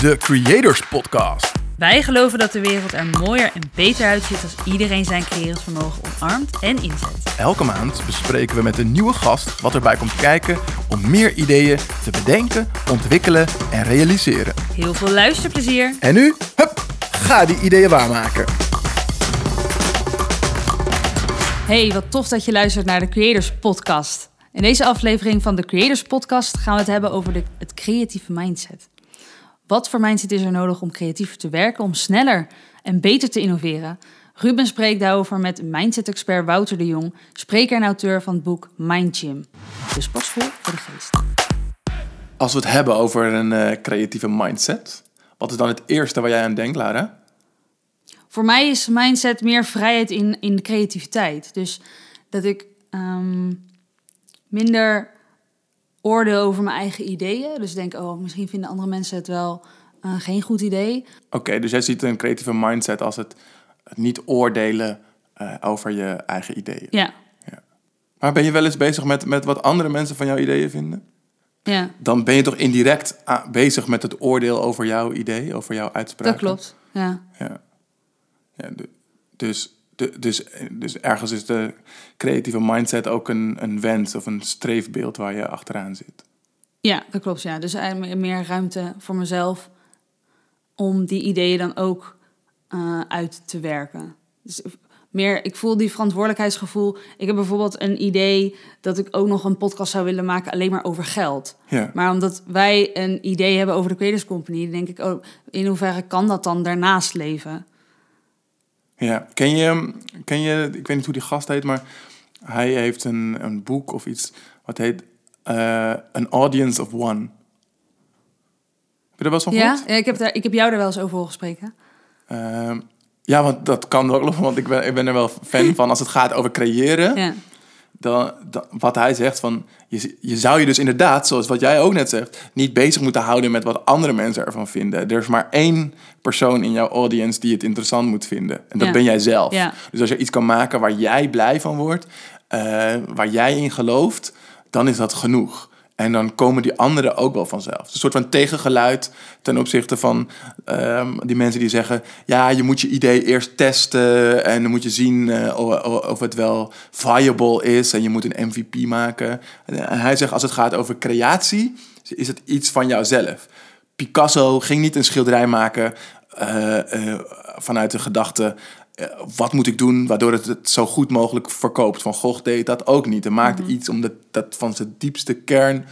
de Creators Podcast. Wij geloven dat de wereld er mooier en beter uitziet als iedereen zijn creërend vermogen omarmt en inzet. Elke maand bespreken we met een nieuwe gast wat erbij komt kijken om meer ideeën te bedenken, ontwikkelen en realiseren. Heel veel luisterplezier. En nu, hup, ga die ideeën waarmaken. Hey, wat tof dat je luistert naar de Creators Podcast. In deze aflevering van de Creators Podcast gaan we het hebben over de, het creatieve mindset. Wat voor mindset is er nodig om creatiever te werken, om sneller en beter te innoveren? Ruben spreekt daarover met mindset-expert Wouter de Jong, spreker en auteur van het boek Mind Gym. Dus sportschool voor de geest. Als we het hebben over een eh, creatieve mindset, wat is dan het eerste waar jij aan denkt, Lara? Voor mij is mindset meer vrijheid in, in de creativiteit. Dus dat ik ehm, minder oordeel over mijn eigen ideeën. Dus denk, oh, misschien vinden andere mensen het wel uh, geen goed idee. Oké, dus jij ziet een creatieve mindset als het, het niet oordelen uh, over je eigen ideeën. Ja. ja. Maar ben je wel eens bezig met, met wat andere mensen van jouw ideeën vinden? Ja. Dan ben je toch indirect bezig met het oordeel over jouw idee, over jouw uitspraak. Dat klopt, ja. ja. ja dus, de, dus, dus ergens is de creatieve mindset ook een, een wens of een streefbeeld waar je achteraan zit. Ja, dat klopt. Ja. Dus meer ruimte voor mezelf om die ideeën dan ook uh, uit te werken. Dus meer, ik voel die verantwoordelijkheidsgevoel. Ik heb bijvoorbeeld een idee dat ik ook nog een podcast zou willen maken alleen maar over geld. Ja. Maar omdat wij een idee hebben over de Creators Company, denk ik, oh, in hoeverre kan dat dan daarnaast leven? Ja, ken je, ken je, ik weet niet hoe die gast heet, maar hij heeft een, een boek of iets wat heet uh, An Audience of One. Heb je er wel eens van ja? gehoord? Ja, ik heb, daar, ik heb jou er wel eens over horen spreken. Uh, ja, want dat kan ook, want ik ben, ik ben er wel fan van als het gaat over creëren. Ja. Dan, dan, wat hij zegt van, je, je zou je dus inderdaad, zoals wat jij ook net zegt, niet bezig moeten houden met wat andere mensen ervan vinden. Er is maar één persoon in jouw audience die het interessant moet vinden. En dat Ja. ben jij zelf. Ja. Dus als je iets kan maken waar jij blij van wordt, eh, waar jij in gelooft, dan is dat genoeg. En dan komen die anderen ook wel vanzelf. Een soort van tegengeluid ten opzichte van ehm, die mensen die zeggen: ja, je moet je idee eerst testen en dan moet je zien eh, of, het wel viable is en je moet een MVP maken. En hij zegt: als het gaat over creatie, is het iets van jouzelf. Picasso ging niet een schilderij maken eh, eh, vanuit de gedachte. Eh, wat moet ik doen waardoor het het zo goed mogelijk verkoopt? Van Gogh deed dat ook niet. Hij maakte iets omdat dat van zijn diepste kern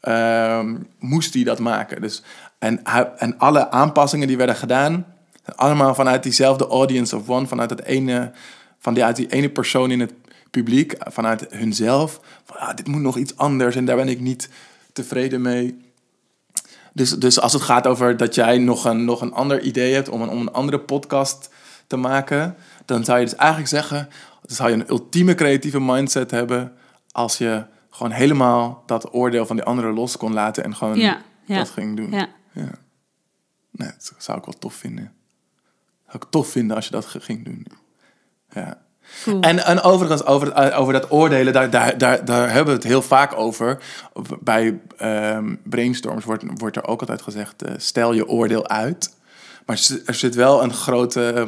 ehm, moest hij dat maken. Dus, en, en alle aanpassingen die werden gedaan, allemaal vanuit diezelfde audience of one, vanuit dat ene, van die, uit die ene persoon in het publiek, vanuit hunzelf. Van, ah, dit moet nog iets anders en daar ben ik niet tevreden mee. Dus, dus als het gaat over dat jij nog een, nog een ander idee hebt om een, om een andere podcast te maken, dan zou je dus eigenlijk zeggen, dan zou je een ultieme creatieve mindset hebben als je gewoon helemaal dat oordeel van die anderen los kon laten en gewoon Ja, ja. dat ging doen. Ja. Ja. Nee, dat zou ik wel tof vinden. Zou ik tof vinden als je dat ging doen. Ja. Cool. En, en overigens, over, het- over dat oordelen, daar, daar, daar, daar hebben we het heel vaak over. Bij ehm, brainstorms wordt, wordt er ook altijd gezegd, eh, stel je oordeel uit. Maar er zit- wel een grote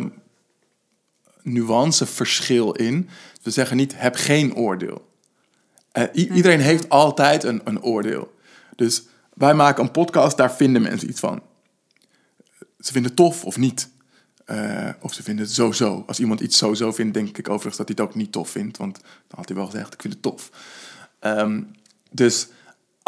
nuanceverschil in. We zeggen niet, heb geen oordeel. Eh, iedereen heeft altijd een, een oordeel. Dus wij maken een podcast, daar vinden mensen iets van. Ze vinden het tof of niet. Eh, of ze vinden het zo-zo. Als iemand iets zo-zo vindt, denk ik overigens dat hij het ook niet tof vindt. Want dan had hij wel gezegd, ik vind het tof. Ehm, dus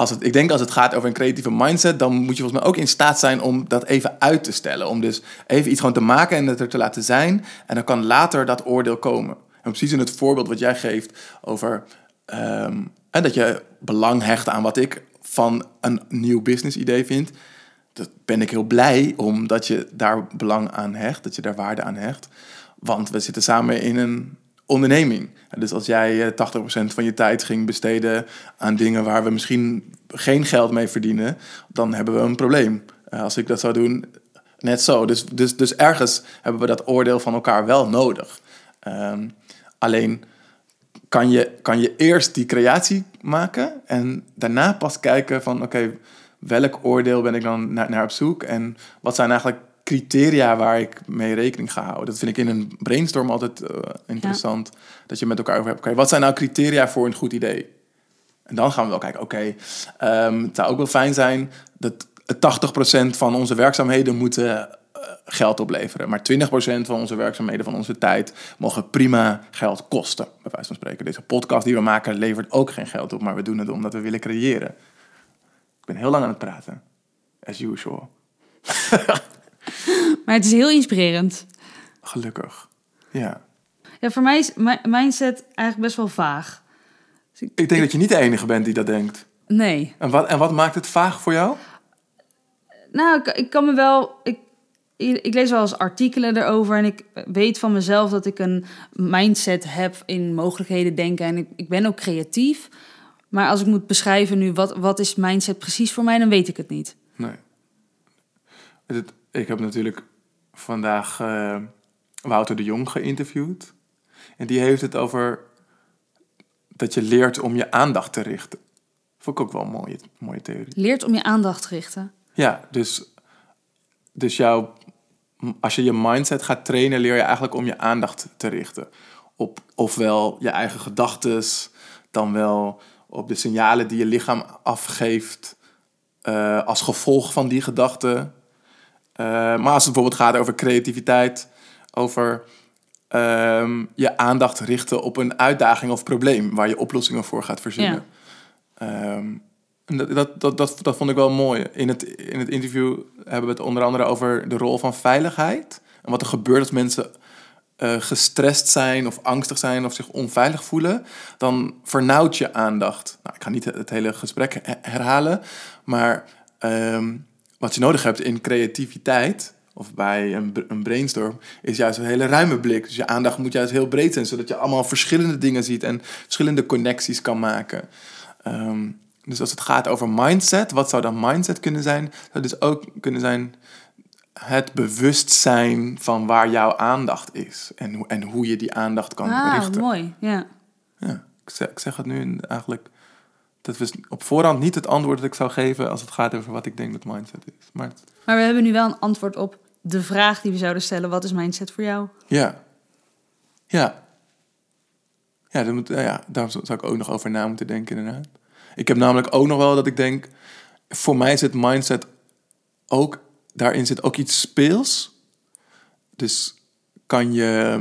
als het, ik denk als het gaat over een creatieve mindset... dan moet je volgens mij ook in staat zijn om dat even uit te stellen. Om dus even iets gewoon te maken en het er te laten zijn. En dan kan later dat oordeel komen. En precies in het voorbeeld wat jij geeft over... ehm, en dat je belang hecht aan wat ik van een nieuw business idee vind... Dat ben ik heel blij omdat je daar belang aan hecht, dat je daar waarde aan hecht. Want we zitten samen in een onderneming. Dus als jij eh, 80% van je tijd ging besteden aan dingen waar we misschien geen geld mee verdienen, dan hebben we een probleem. Eh, Als ik dat zou doen, net zo. Dus, dus, dus ergens hebben we dat oordeel van elkaar wel nodig. Ehm, alleen kan je, kan je eerst die creatie maken en daarna pas kijken van oké, welk oordeel ben ik dan naar, naar op zoek? En wat zijn eigenlijk criteria waar ik mee rekening ga houden? Dat vind ik in een brainstorm altijd eh, interessant. Dat je met elkaar over hebt. Oké, wat zijn nou criteria voor een goed idee? En dan gaan we wel kijken, oké, ehm, het zou ook wel fijn zijn dat 80% van onze werkzaamheden moeten eh, geld opleveren. Maar 20% van onze werkzaamheden, van onze tijd, mogen prima geld kosten. Bij wijze van spreken. Deze podcast die we maken levert ook geen geld op, maar we doen het omdat we willen creëren. Ik ben heel lang aan het praten. As usual. Maar het is heel inspirerend. Gelukkig. Ja. Ja, voor mij is mi- mindset eigenlijk best wel vaag. Ik denk dat je niet de enige bent die dat denkt. Nee. En wat, en wat maakt het vaag voor jou? Nou, ik, ik kan me wel. Ik, ik lees wel eens artikelen erover en ik weet van mezelf dat ik een mindset heb in mogelijkheden denken. En ik, ik ben ook creatief. Maar als ik moet beschrijven nu wat, wat is mindset precies voor mij, dan weet ik het niet. Nee. Het, ik heb natuurlijk vandaag eh, Wouter de Jong geïnterviewd. En die heeft het over dat je leert om je aandacht te richten. Vond ik ook wel een mooie, mooie theorie. Leert om je aandacht te richten. Ja, dus, dus jouw, als je je mindset gaat trainen, leer je eigenlijk om je aandacht te richten. Op ofwel je eigen gedachten, dan wel op de signalen die je lichaam afgeeft eh, als gevolg van die gedachten. Eh, maar als het bijvoorbeeld gaat over creativiteit, over ehm, je aandacht richten op een uitdaging of probleem waar je oplossingen voor gaat verzinnen. Ehm, en dat, dat, dat, dat, dat vond ik wel mooi. In het, in het interview hebben we het onder andere over de rol van veiligheid. En wat er gebeurt als mensen eh, gestrest zijn of angstig zijn of zich onveilig voelen. Dan vernauwt je aandacht. Nou, ik ga niet het hele gesprek he- herhalen. Maar ehm, wat je nodig hebt in creativiteit of bij een, een brainstorm, is juist een hele ruime blik. Dus je aandacht moet juist heel breed zijn, zodat je allemaal verschillende dingen ziet en verschillende connecties kan maken. Ehm, dus als het gaat over mindset, wat zou dan mindset kunnen zijn? Dat dus ook kunnen zijn het bewustzijn van waar jouw aandacht is en, hoe- en hoe je die aandacht kan ah, richten. mooi. Ja. Ja, ik zeg, ik zeg het nu eigenlijk. Dat was op voorhand niet het antwoord dat ik zou geven als het gaat over wat ik denk dat mindset is. Maar Maar we hebben nu wel een antwoord op de vraag die we zouden stellen. Wat is mindset voor jou? ja. Ja. Ja, daar, moet, ja, daar zou ik ook nog over na moeten denken inderdaad. Ik heb namelijk ook nog wel dat ik denk... Voor mij zit mindset ook... Daarin zit ook iets speels. Dus kan je...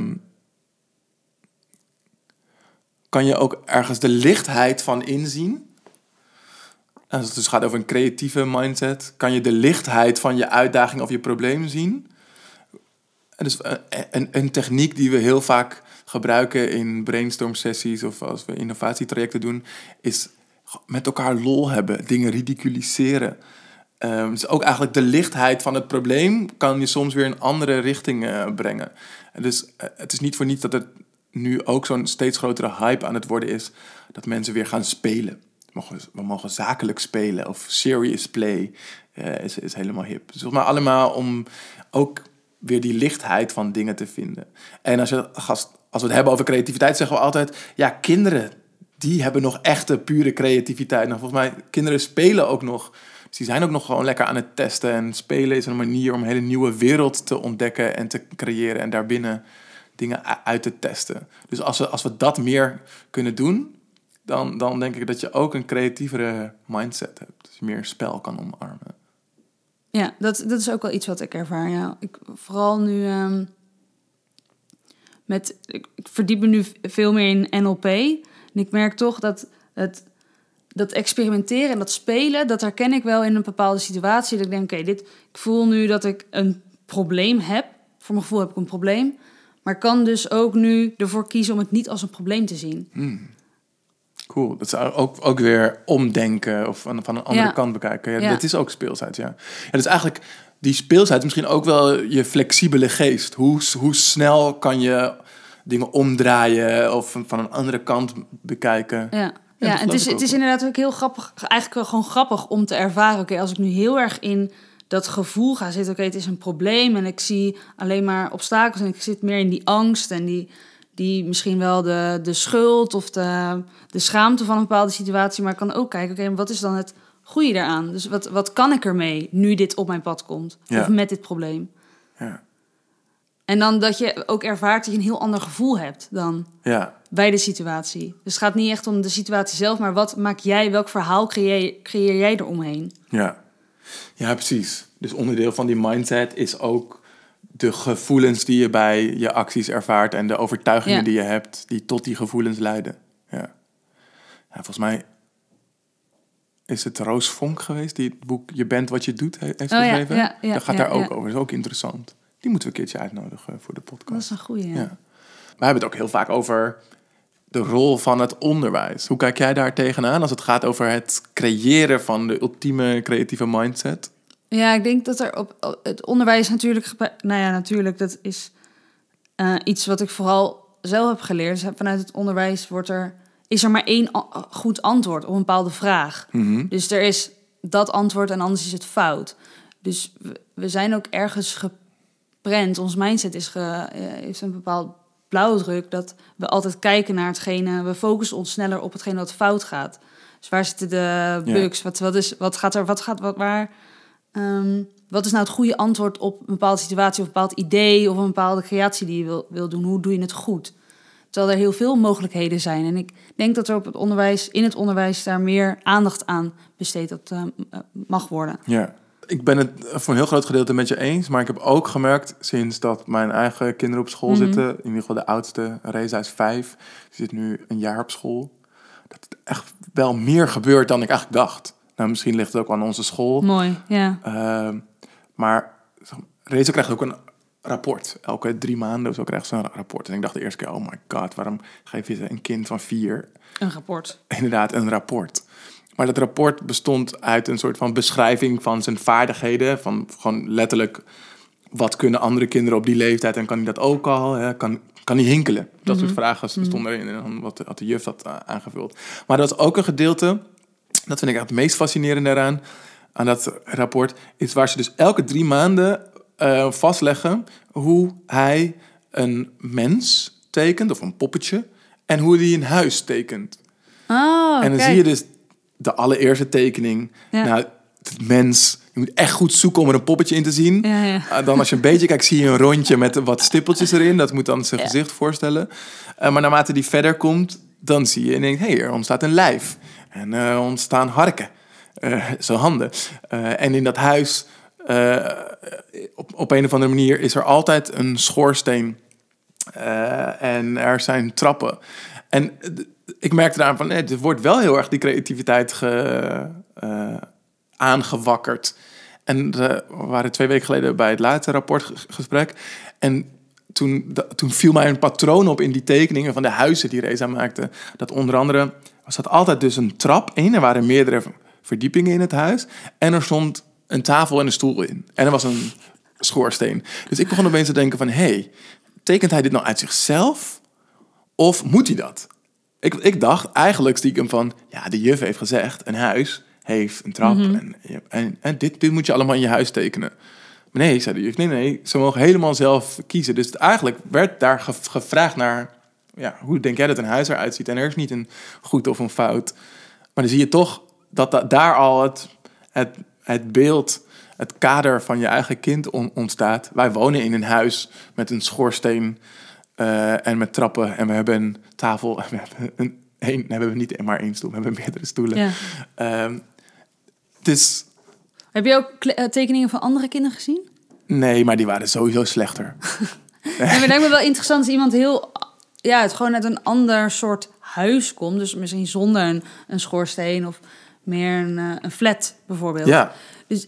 Kan je ook ergens de lichtheid van inzien? Als het dus gaat over een creatieve mindset... Kan je de lichtheid van je uitdaging of je probleem zien... En dus eh, een, een techniek die we heel vaak gebruiken in brainstorm sessies of als we innovatietrajecten doen, is met elkaar lol hebben, dingen ridiculiseren. Ehm, dus ook eigenlijk de lichtheid van het probleem kan je soms weer een andere richting eh, brengen. En dus eh, het is niet voor niets dat het nu ook zo'n steeds grotere hype aan het worden is dat mensen weer gaan spelen. We mogen, zakelijk spelen of serious play eh, is, helemaal hip. Dus mij allemaal om ook weer die lichtheid van dingen te vinden. En als, je, als we het hebben over creativiteit, zeggen we altijd... ja, kinderen, die hebben nog echte, pure creativiteit. Nou, volgens mij, kinderen spelen ook nog... Dus die zijn ook nog gewoon lekker aan het testen. En spelen is een manier om een hele nieuwe wereld te ontdekken en te creëren. En daarbinnen dingen uit te testen. Dus als we, als we dat meer kunnen doen... Dan, dan denk ik dat je ook een creatievere mindset hebt. Dus meer spel kan omarmen. Ja, dat, dat is ook wel iets wat ik ervaar. Ja. Ik, vooral nu ehm, met. Ik, ik verdiep me nu veel meer in NLP. En ik merk toch dat het. Dat experimenteren en dat spelen, dat herken ik wel in een bepaalde situatie. Dat ik denk, oké, dit. Ik voel nu dat ik een probleem heb. Voor mijn gevoel heb ik een probleem. Maar kan dus ook nu ervoor kiezen om het niet als een probleem te zien. Cool. Dat is ook, ook weer omdenken of van, van een andere Ja. kant bekijken. Ja, Ja. Dat is ook speelsheid, ja. ja. Dus eigenlijk die speelsheid is misschien ook wel je flexibele geest. Hoe, hoe snel kan je dingen omdraaien of van- van een andere kant bekijken. Ja, ja, en het is, het is inderdaad ook heel grappig, eigenlijk gewoon grappig om te ervaren. Oké, als ik nu heel erg in dat gevoel ga zitten, oké, het is een probleem en ik zie alleen maar obstakels en ik zit meer in die angst en die, die misschien wel de, de schuld of de, de schaamte van een bepaalde situatie, maar kan ook kijken, oké, wat is dan het groei je daaraan? Dus wat, wat kan ik ermee nu dit op mijn pad komt? Ja. Of met dit probleem? Ja. En dan dat je ook ervaart dat je een heel ander gevoel hebt dan Ja. bij de situatie. Dus het gaat niet echt om de situatie zelf, maar wat maak jij, welk verhaal creëer, creëer jij eromheen? Ja. ja, precies. Dus onderdeel van die mindset is ook de gevoelens die je bij je acties ervaart en de overtuigingen Ja. die je hebt, die tot die gevoelens leiden. Ja. ja volgens mij is het Roos Vonk geweest die het boek Je bent wat je doet he- heeft Oh geschreven. ja, dat gaat daar ook over. Dat is ook interessant. Die moeten we een keertje uitnodigen voor de podcast. Dat is een goede. Ja. Ja. We hebben het ook heel vaak over de rol van het onderwijs. Hoe kijk jij daar tegenaan als het gaat over het creëren van de ultieme creatieve mindset? Ja, ik denk dat er op het onderwijs natuurlijk, nou ja, natuurlijk, dat is eh, iets wat ik vooral zelf heb geleerd. Vanuit het onderwijs wordt er, is er maar één goed antwoord op een bepaalde vraag. Mhm. Dus er is dat antwoord en anders is het fout. Dus we, zijn ook ergens geprent. Ons mindset is ge, eh, heeft een bepaald blauwdruk dat we altijd kijken naar hetgene. We focussen ons sneller op hetgene wat fout gaat. Dus waar zitten de bugs? Wat, wat, is, wat gaat er? Wat gaat wat waar? Ehm, wat is nou het goede antwoord op een bepaalde situatie of een bepaald idee of een bepaalde creatie die je wil, wil doen? Hoe doe je het goed? Terwijl er heel veel mogelijkheden zijn. En ik denk dat er op het onderwijs, in het onderwijs daar meer aandacht aan besteed dat, eh, mag worden. Ja. Ik ben het voor een heel groot gedeelte met je eens, maar ik heb ook gemerkt sinds dat mijn eigen kinderen op school Mhm. zitten, in ieder geval de oudste, Reza is vijf, die zit nu een jaar op school, dat het echt wel meer gebeurt dan ik eigenlijk dacht. Nou, misschien ligt het ook aan onze school, Mooi, ja. Ehm, maar Reza krijgt ook een rapport. Elke drie maanden of zo krijgt ze een rapport. En ik dacht de eerste keer, oh my god, waarom geef je een kind van vier Een rapport. inderdaad een rapport? Maar dat rapport bestond uit een soort van beschrijving van zijn vaardigheden. Van gewoon letterlijk, wat kunnen andere kinderen op die leeftijd en kan hij dat ook al? Hè? Kan, kan hij hinkelen? Dat soort vragen stonden erin en dan wat had de juf dat eh, aangevuld. Maar dat was ook een gedeelte, dat vind ik het meest fascinerende eraan, aan dat rapport, is waar ze dus elke drie maanden eh, vastleggen hoe hij een mens tekent, of een poppetje, en hoe hij een huis tekent. Oh, En dan kijk. zie je dus de allereerste tekening. Ja. Nou, het mens, je moet echt goed zoeken om er een poppetje in te zien. Ja, ja. Ah, dan als je een beetje kijkt, zie je een rondje met wat stippeltjes erin. Dat moet dan zijn gezicht voorstellen. Eh, maar naarmate die verder komt, dan zie je en denkt, hé, hey, er ontstaat een lijf. En er ontstaan harken. Eh zo handen. Eh, en in dat huis, eh, op, op een of andere manier, is er altijd een schoorsteen. Eh, en er zijn trappen. En eh, ik merkte eraan van, eh, er wordt wel heel erg die creativiteit ge, eh, aangewakkerd. En eh, we waren twee weken geleden bij het laatste rapportgesprek. En toen, toen viel mij een patroon op in die tekeningen van de huizen die Reza maakte. Dat onder andere was dat altijd dus een trap in. Er waren meerdere verdiepingen in het huis. En er stond een tafel en een stoel in. En er was een schoorsteen. Dus ik begon opeens te denken van... hé, hey, tekent hij dit nou uit zichzelf? Of moet hij dat? Ik, ik dacht eigenlijk stiekem van... ja, de juf heeft gezegd, een huis heeft een trap. En, en, en dit, dit moet je allemaal in je huis tekenen. Maar nee, zei de juf, nee, nee, ze mogen helemaal zelf kiezen. Dus eigenlijk werd daar ge- gevraagd naar... Ja, hoe denk jij dat een huis eruit ziet? En er is niet een goed of een fout. Maar dan zie je toch dat da- daar al het, het, het beeld, het kader van je eigen kind on- ontstaat. Wij wonen in een huis met een schoorsteen eh, en met trappen. En we hebben een tafel en we hebben een... Één, nee, we hebben niet maar één stoel, we hebben meerdere stoelen. Ja. Dus Heb je ook eh, tekeningen van andere kinderen gezien? nee, maar die waren sowieso slechter. Ja, lijkt me wel interessant als iemand heel... Ja, het gewoon uit een ander soort huis komt. Dus misschien zonder een, een schoorsteen of meer een, eh, een flat bijvoorbeeld. Ja, Dus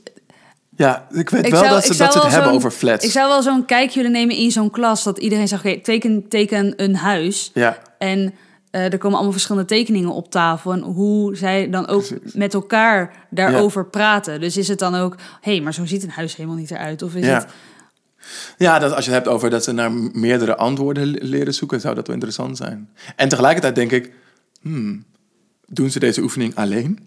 ja ik weet Ik wel zou- dat ze, dat ze het hebben over flats. ik zou wel zo'n kijkje willen nemen in zo'n klas. Dat iedereen zegt, oké, teken, teken een huis. Ja, En eh, er komen allemaal verschillende tekeningen op tafel. En hoe zij dan ook Precies. met elkaar daarover praten. Dus is het dan ook, hé, hey, maar zo ziet een huis helemaal niet eruit. Of is ja. het... Ja, dat als je het hebt over dat ze naar meerdere antwoorden le- leren zoeken, zou dat wel interessant zijn. En tegelijkertijd denk ik, hmm, doen ze deze oefening alleen?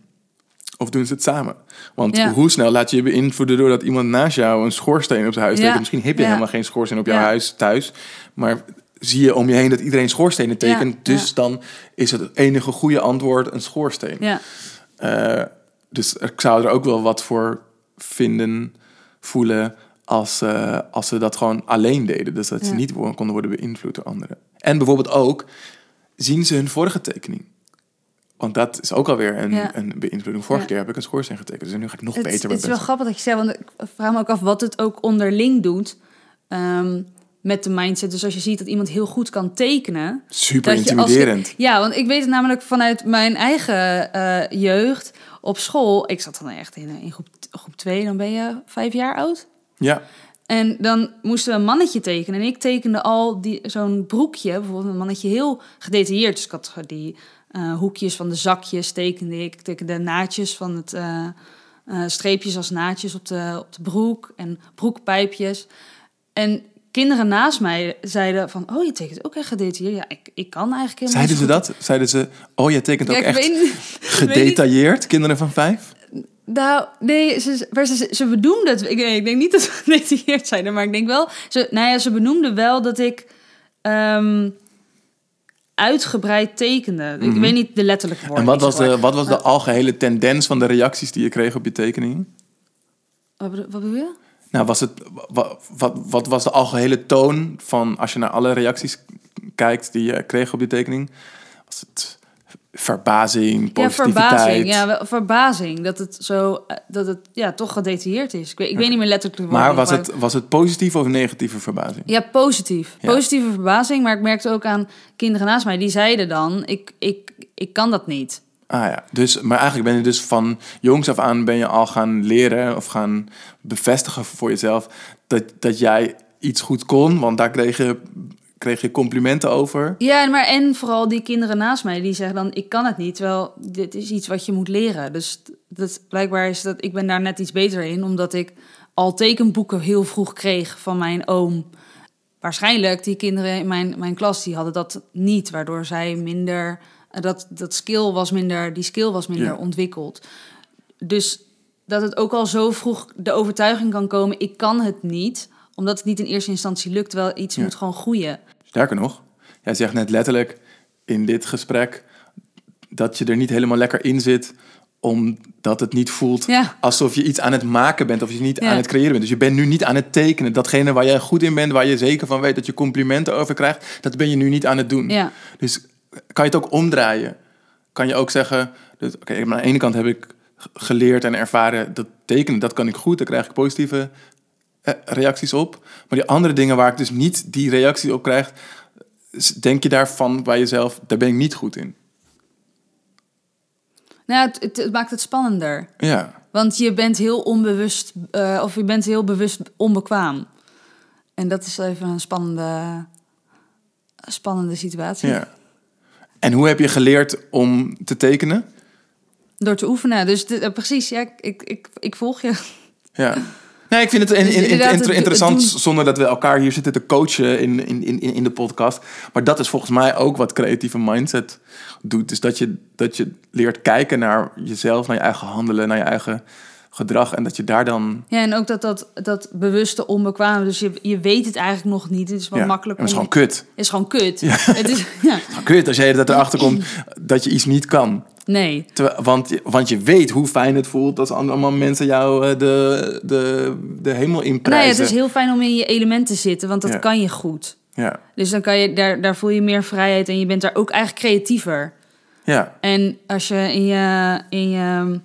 Of doen ze het samen? Want Ja. hoe snel laat je je beïnvloeden doordat iemand naast jou een schoorsteen op zijn huis Ja. tekent? Misschien heb je Ja. helemaal geen schoorsteen op jouw huis thuis, maar zie je om je heen dat iedereen schoorstenen tekent. Dus dan is het enige goede antwoord een schoorsteen. Eh, dus ik zou er ook wel wat voor vinden, voelen, als, eh, als ze dat gewoon alleen deden. Dus dat ze niet konden worden beïnvloed door anderen. En bijvoorbeeld ook, zien ze hun vorige tekening? Want dat is ook alweer een, Ja. een beïnvloeding. Vorige Ja. keer heb ik een schoorsteen getekend, dus nu ga ik nog Het, beter het is wel grappig dat je zegt, want ik vraag me ook af wat het ook onderling doet ehm, met de mindset. Dus als je ziet dat iemand heel goed kan tekenen. Super je intimiderend. Ja, want ik weet het namelijk vanuit mijn eigen eh, jeugd op school. Ik zat dan echt in, in groep, groep 2, dan ben je vijf jaar oud. Ja, En dan moesten we een mannetje tekenen. En ik tekende al die, zo'n broekje, bijvoorbeeld een mannetje heel gedetailleerd. Dus ik had die eh, hoekjes van de zakjes tekende ik. Ik tekende naadjes van het... eh, streepjes als naadjes op de, op de broek en broekpijpjes. En kinderen naast mij zeiden van... Oh, je tekent ook echt gedetailleerd. Ja, ik, ik kan eigenlijk helemaal zeiden ze dat? Zeiden ze, oh, jij tekent ook. Ja, echt weet gedetailleerd, kinderen van vijf? Nou, nee, ze, ze, ze benoemde het. Ik, ik denk niet dat ze gedetailleerd zijn, maar ik denk wel... Ze, nou ja, ze benoemde wel dat ik ehm, uitgebreid tekende. Ik Mhm. weet niet de letterlijke woorden. En wat was, de, wat was de algehele tendens van de reacties die je kreeg op je tekening? Wat wat bedoel je? Nou, was het, wat, wat, wat was de algehele toon van, als je naar alle reacties kijkt die je kreeg op je tekening? Was het verbazing, Ja, positiviteit? verbazing. Ja, wel, verbazing. Dat het zo... eh, Dat het ja, toch gedetailleerd is. Ik weet, ik weet niet meer letterlijk de maar was het, was het positieve of negatieve verbazing? Ja, positief. Ja. Positieve verbazing. Maar ik merkte ook aan kinderen naast mij, die zeiden dan: ik, ik, ik kan dat niet. Ah ja, dus, maar eigenlijk ben je dus van jongs af aan ben je al gaan leren of gaan bevestigen voor jezelf dat, dat jij iets goed kon, want daar kreeg je, kreeg je complimenten over. Ja, maar en vooral die kinderen naast mij, die zeggen dan: ik kan het niet. Terwijl dit is iets wat je moet leren. Dus dat, blijkbaar is dat ik ben daar net iets beter in, omdat ik al tekenboeken heel vroeg kreeg van mijn oom. Waarschijnlijk die kinderen in mijn, mijn klas die hadden dat niet, waardoor zij minder eh, dat dat skill was minder, die skill was minder Ja. ontwikkeld. Dus dat het ook al zo vroeg de overtuiging kan komen: ik kan het niet, omdat het niet in eerste instantie lukt, terwijl iets Ja. moet gewoon groeien. Sterker nog, jij zegt net letterlijk in dit gesprek dat je er niet helemaal lekker in zit, omdat het niet voelt Ja. alsof je iets aan het maken bent of je niet Ja. aan het creëren bent. Dus je bent nu niet aan het tekenen. Datgene waar jij goed in bent, waar je zeker van weet dat je complimenten over krijgt, dat ben je nu niet aan het doen. Ja. Dus kan je het ook omdraaien? Kan je ook zeggen, dus, oké, maar aan de ene kant heb ik geleerd en ervaren dat tekenen, dat kan ik goed, daar krijg ik positieve reacties op. Maar die andere dingen waar ik dus niet die reactie op krijg, denk je daarvan bij jezelf, daar ben ik niet goed in. Nou, het, het, het maakt het spannender. Ja, Want je bent heel onbewust, eh, of je bent heel bewust onbekwaam. En dat is even een spannende, spannende situatie. ja. En hoe heb je geleerd om te tekenen? Door te oefenen. Dus eh, precies, ja, ik, ik, ik volg je. Ja. Nee, ik vind het in, in- in- Inderdaad, inter- het- interessant zonder dat we elkaar hier zitten te coachen in, in, in, in de podcast. Maar dat is volgens mij ook wat creatieve mindset doet. Dus dat je, dat je leert kijken naar jezelf, naar je eigen handelen, naar je eigen gedrag. En dat je daar dan... Ja, en ook dat, dat, dat bewuste onbekwaam. Dus je, je weet het eigenlijk nog niet. Het is wel ja, makkelijk en dat is om... gewoon kut. Het is gewoon kut. Het is, ja, kut als jij dat erachter komt dat je iets niet kan. nee. Terwijl, want, je- want je weet hoe fijn het voelt als allemaal mensen jou eh, de, de, de hemel Nee, inprijzen. het is heel fijn om in je element te zitten, want dat Ja. kan je goed. ja, Dus dan kan je, daar, daar voel je meer vrijheid en je bent daar ook eigenlijk creatiever. ja, En als je in, je, in, je,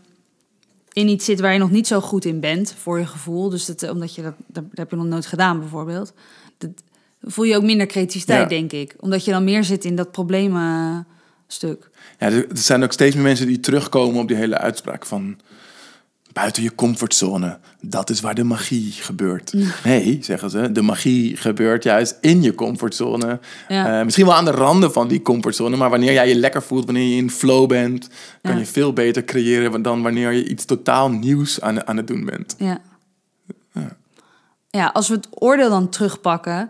in iets zit waar je nog niet zo goed in bent, voor je gevoel, dus dat, omdat je dat, dat heb je nog nooit gedaan bijvoorbeeld, dat, voel je ook minder creativiteit, Ja. denk ik. Omdat je dan meer zit in dat problemenstuk. Ja, er er zijn ook steeds meer mensen die terugkomen op die hele uitspraak van buiten je comfortzone. Dat is waar de magie gebeurt. Nee, zeggen ze, de magie gebeurt juist in je comfortzone. Ja. Eh, misschien wel aan de randen van die comfortzone, maar wanneer jij je lekker voelt, wanneer je in flow bent, kan Ja. je veel beter creëren dan wanneer je iets totaal nieuws aan, aan het doen bent. Ja. ja, als we het oordeel dan terugpakken,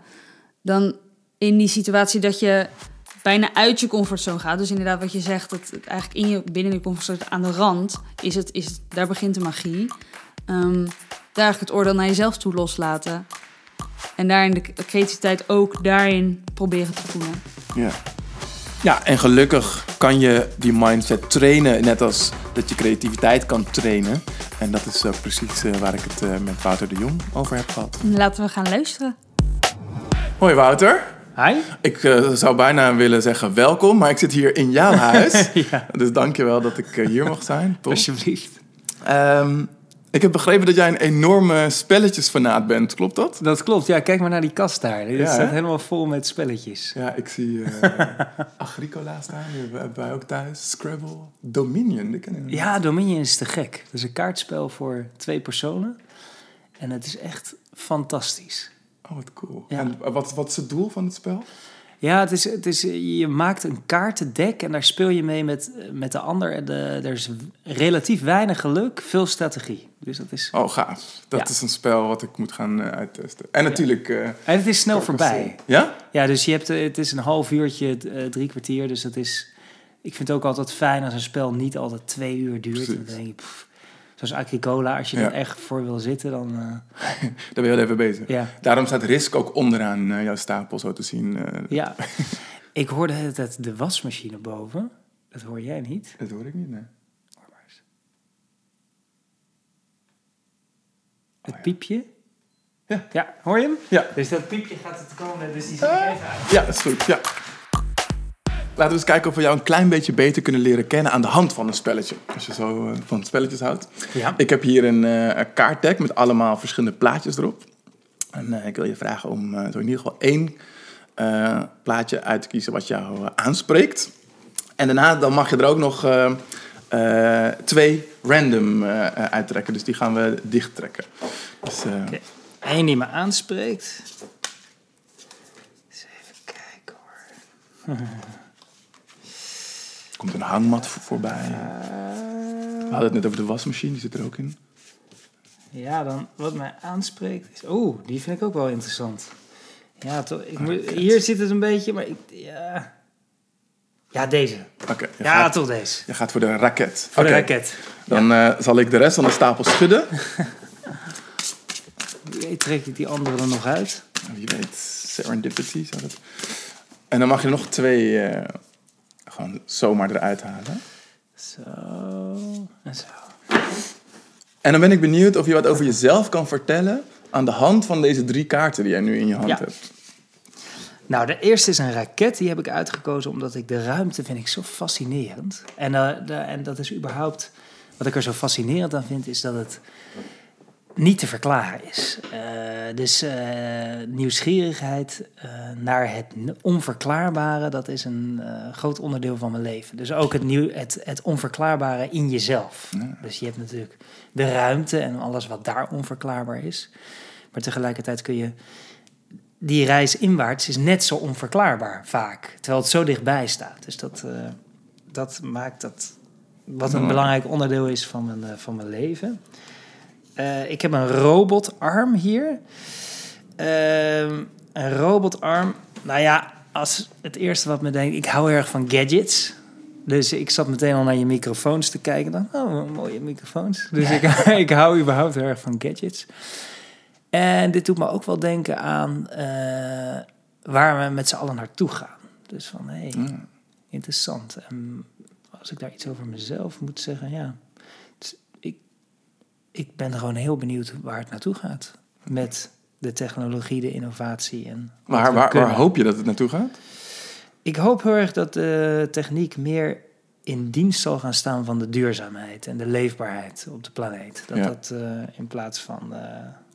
dan in die situatie dat je bijna uit je comfortzone gaat. Dus inderdaad, wat je zegt, dat het eigenlijk in je, binnen je comfortzone aan de rand is het, is het, daar begint de magie. Ehm, daar eigenlijk het oordeel naar jezelf toe loslaten. En daarin de creativiteit ook daarin proberen te voelen. Ja. Ja, en gelukkig kan je die mindset trainen, net als dat je creativiteit kan trainen. En dat is ook precies eh, waar ik het eh, met Wouter de Jong over heb gehad. Laten we gaan luisteren. Hoi Wouter. Hi. Ik eh, zou bijna willen zeggen welkom, maar ik zit hier in jouw huis. ja, Dus dankjewel dat ik eh, hier mag zijn. Top. alsjeblieft. Ehm, ik heb begrepen dat jij een enorme spelletjesfanaat bent, klopt dat? Dat klopt. Ja, kijk maar naar die kast daar. Die Ja, staat hè? helemaal vol met spelletjes. Ja, ik zie eh, Agricola staan, die hebben wij ook thuis. Scrabble, Dominion, die ken ik nog niet. Ja, Dominion is te gek. Het is een kaartspel voor twee personen. En het is echt fantastisch. Oh, wat cool. Ja. En wat, wat is het doel van het spel? Ja, het is, het is, je maakt een kaartendek en daar speel je mee met, met de ander. En de, er is relatief weinig geluk, veel strategie. Dus dat is... Oh, gaaf. Dat Ja. is een spel wat ik moet gaan eh, uittesten. En natuurlijk... eh, En het is snel voorbij. Ja? Ja, dus je hebt, eh, het is een half uurtje, drie kwartier. Dus dat is. Ik vind het ook altijd fijn als een spel niet altijd twee uur duurt. Precies. Dan denk je, pff, zoals Agricola, als je Ja. er echt voor wil zitten, dan. eh, Daar ben je wel even bezig. ja. Daarom staat Risk ook onderaan eh, jouw stapel, zo te zien. eh, ja. ik hoorde tijd de wasmachine boven. Dat hoor jij niet. Dat hoor ik niet, nee. Het piepje. Ja. Ja, hoor je hem? Ja. Dus dat piepje gaat het komen, dus die zet ik even uit. Ja, dat is goed, ja. Laten we eens kijken of we jou een klein beetje beter kunnen leren kennen aan de hand van een spelletje. Als je zo eh, van spelletjes houdt. Ja. Ik heb hier een, eh een kaartdeck met allemaal verschillende plaatjes erop. En eh, ik wil je vragen om zo in ieder geval één plaatje uit te kiezen wat jou aanspreekt. En daarna dan mag je er ook nog twee random uittrekken. Dus die gaan we dicht trekken. Dus. Eén die me aanspreekt. Eens even kijken hoor. komt een hangmat voor- voorbij. We hadden het net over de wasmachine, die zit er ook in. Ja, dan wat mij aanspreekt is... Oeh, die vind ik ook wel interessant. Ja, toch, ik moet, hier zit het een beetje, maar ik... Ja, ja deze. Oké, Ja, gaat, toch deze. je gaat voor de raket. Voor de raket. Dan eh, zal ik de rest van de stapel schudden. Wie weet trek ik die andere er nog uit. Wie weet, serendipity zou dat... En dan mag je nog twee eh, gewoon zomaar eruit halen. Zo en zo. En dan ben ik benieuwd of je wat over jezelf kan vertellen... aan de hand van deze drie kaarten die jij nu in je hand Ja. hebt. Nou, de eerste is een raket. Die heb ik uitgekozen omdat ik de ruimte vind ik zo fascinerend. En, eh, de, en dat is überhaupt... Wat ik er zo fascinerend aan vind, is dat het niet te verklaren is. Eh, dus eh, nieuwsgierigheid eh, naar het onverklaarbare, dat is een groot onderdeel van mijn leven. Dus ook het, nieuw, het, het onverklaarbare in jezelf. Dus je hebt natuurlijk de ruimte en alles wat daar onverklaarbaar is. Maar tegelijkertijd kun je die reis inwaarts is net zo onverklaarbaar vaak. Terwijl het zo dichtbij staat. Dus dat, dat maakt dat wat een belangrijk onderdeel is van mijn, van mijn leven. Eh, ik heb een robotarm hier. Ehm, een robotarm. Nou ja, als het eerste wat me denkt, ik hou erg van gadgets. Dus ik zat meteen al naar je microfoons te kijken. Dan, oh, mooie microfoons. Dus ik, ik hou überhaupt erg van gadgets. En dit doet me ook wel denken aan eh, waar we met z'n allen naartoe gaan. Dus van, hé, hey, Mm. interessant. En als ik daar iets over mezelf moet zeggen, ja. Ik, ben gewoon heel benieuwd waar het naartoe gaat. Met de technologie, de innovatie en wat Waar, waar, hoop je dat het naartoe gaat? Ik hoop heel erg dat de techniek meer in dienst zal gaan staan van de duurzaamheid en de leefbaarheid op de planeet. Dat Ja. dat eh, in plaats van eh,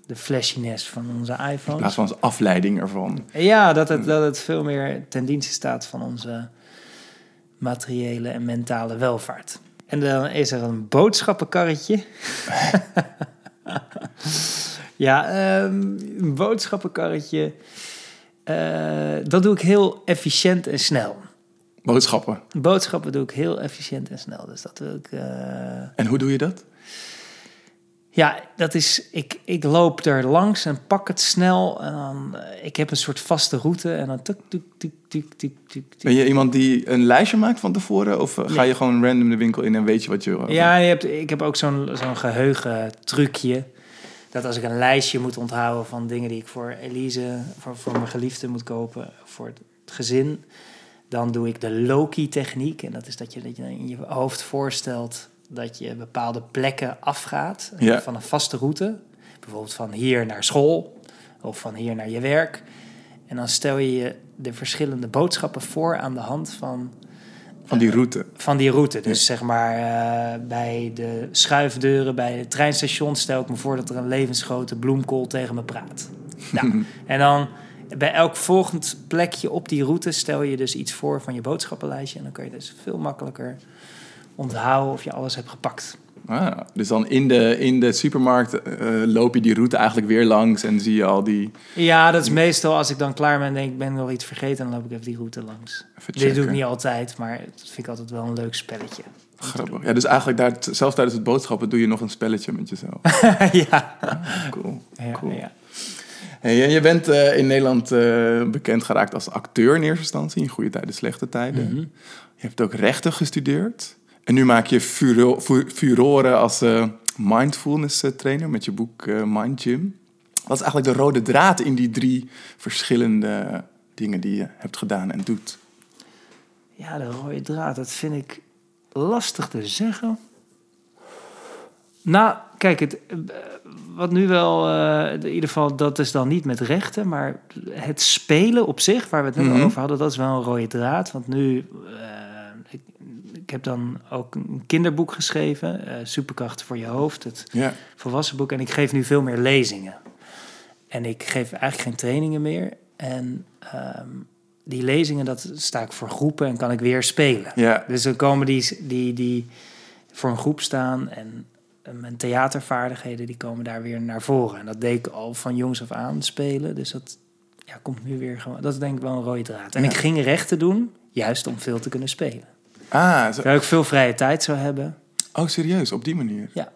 de flashiness van onze In iPhones. plaats van als afleiding ervan. Ja, dat het, dat het veel meer ten dienste staat van onze materiële en mentale welvaart. En dan is er een boodschappenkarretje. ja, ehm, een boodschappenkarretje. eh, dat doe ik heel efficiënt en snel. Boodschappen. Boodschappen doe ik heel efficiënt en snel. Dus dat doe ik. eh, En hoe doe je dat? Ja, dat is. Ik, ik loop er langs en pak het snel. En dan, eh, ik heb een soort vaste route. En dan tuk, tuk, tuk, tuk, tuk, tuk, tuk. Ben je iemand die een lijstje maakt van tevoren? Of eh, ga je gewoon random de winkel in en weet je wat je? Ja, je hebt, ik heb ook zo'n zo'n geheugen trucje. Dat als ik een lijstje moet onthouden van dingen die ik voor Elise, voor, voor mijn geliefde moet kopen, voor het gezin. Dan doe ik de Loki-techniek. En dat is dat je, dat je in je hoofd voorstelt dat je bepaalde plekken afgaat Ja. van een vaste route. Bijvoorbeeld van hier naar school of van hier naar je werk. En dan stel je je de verschillende boodschappen voor aan de hand van Van die route. van die route. Dus zeg maar eh, bij de schuifdeuren, bij het treinstation stel ik me voor dat er een levensgrote bloemkool tegen me praat. Nou, en dan bij elk volgend plekje op die route stel je dus iets voor van je boodschappenlijstje. En dan kan je dus veel makkelijker onthouden of je alles hebt gepakt. Ah, dus dan in de, in de supermarkt eh, loop je die route eigenlijk weer langs en zie je al die... Ja, dat is meestal als ik dan klaar ben en denk ik ben nog iets vergeten, dan loop ik even die route langs. Dit doe ik niet altijd, maar dat vind ik altijd wel een leuk spelletje. Grappig. Ja, dus eigenlijk daar, zelfs tijdens het boodschappen doe je nog een spelletje met jezelf. ja. Cool. Ja, Cool. ja. Hey, en je bent eh, in Nederland eh, bekend geraakt als acteur in eerste instantie, in goede tijden, slechte tijden. Mhm. Je hebt ook rechten gestudeerd. En nu maak je furo fu- furoren als eh, mindfulness eh, trainer met je boek eh, Mind Gym. Wat is eigenlijk de rode draad in die drie verschillende dingen die je hebt gedaan en doet? Ja, de rode draad, dat vind ik lastig te zeggen. Nou, kijk, het, wat nu wel, in ieder geval, dat is dan niet met rechten, maar het spelen op zich, waar we het net Mhm. over hadden, dat is wel een rode draad. Want nu, ik heb dan ook een kinderboek geschreven, eh, Superkrachten voor je hoofd, het Ja, volwassen boek. En ik geef nu veel meer lezingen. En ik geef eigenlijk geen trainingen meer. En ehm, die lezingen, dat sta ik voor groepen en kan ik weer spelen. Dus dan komen die, die, die voor een groep staan en eh, mijn theatervaardigheden die komen daar weer naar voren. En dat deed ik al van jongs af aan spelen. Dus dat ja, komt nu weer gewoon. Dat is denk ik wel een rode draad. En Ja. ik ging rechten doen, juist om veel te kunnen spelen. Ah, zo- Daar ik veel vrije tijd zou hebben. oh serieus, op die manier? Ja.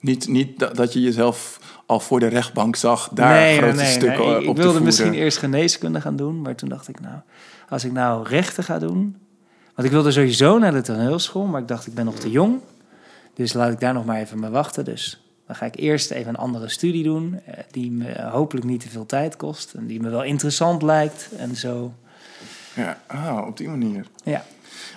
Niet, niet dat, dat je jezelf al voor de rechtbank zag, daar grote stukken nee. op Ik, te ik wilde misschien eerst geneeskunde gaan doen, maar toen dacht ik, nou, als ik nou rechten ga doen. Want ik wilde sowieso naar de toneelschool, maar ik dacht, ik ben nog te jong. Dus laat ik daar nog maar even mee wachten. Dus dan ga ik eerst even een andere studie doen, eh, die me hopelijk niet te veel tijd kost en die me wel interessant lijkt en zo. Ja, ah, op die manier. Ja.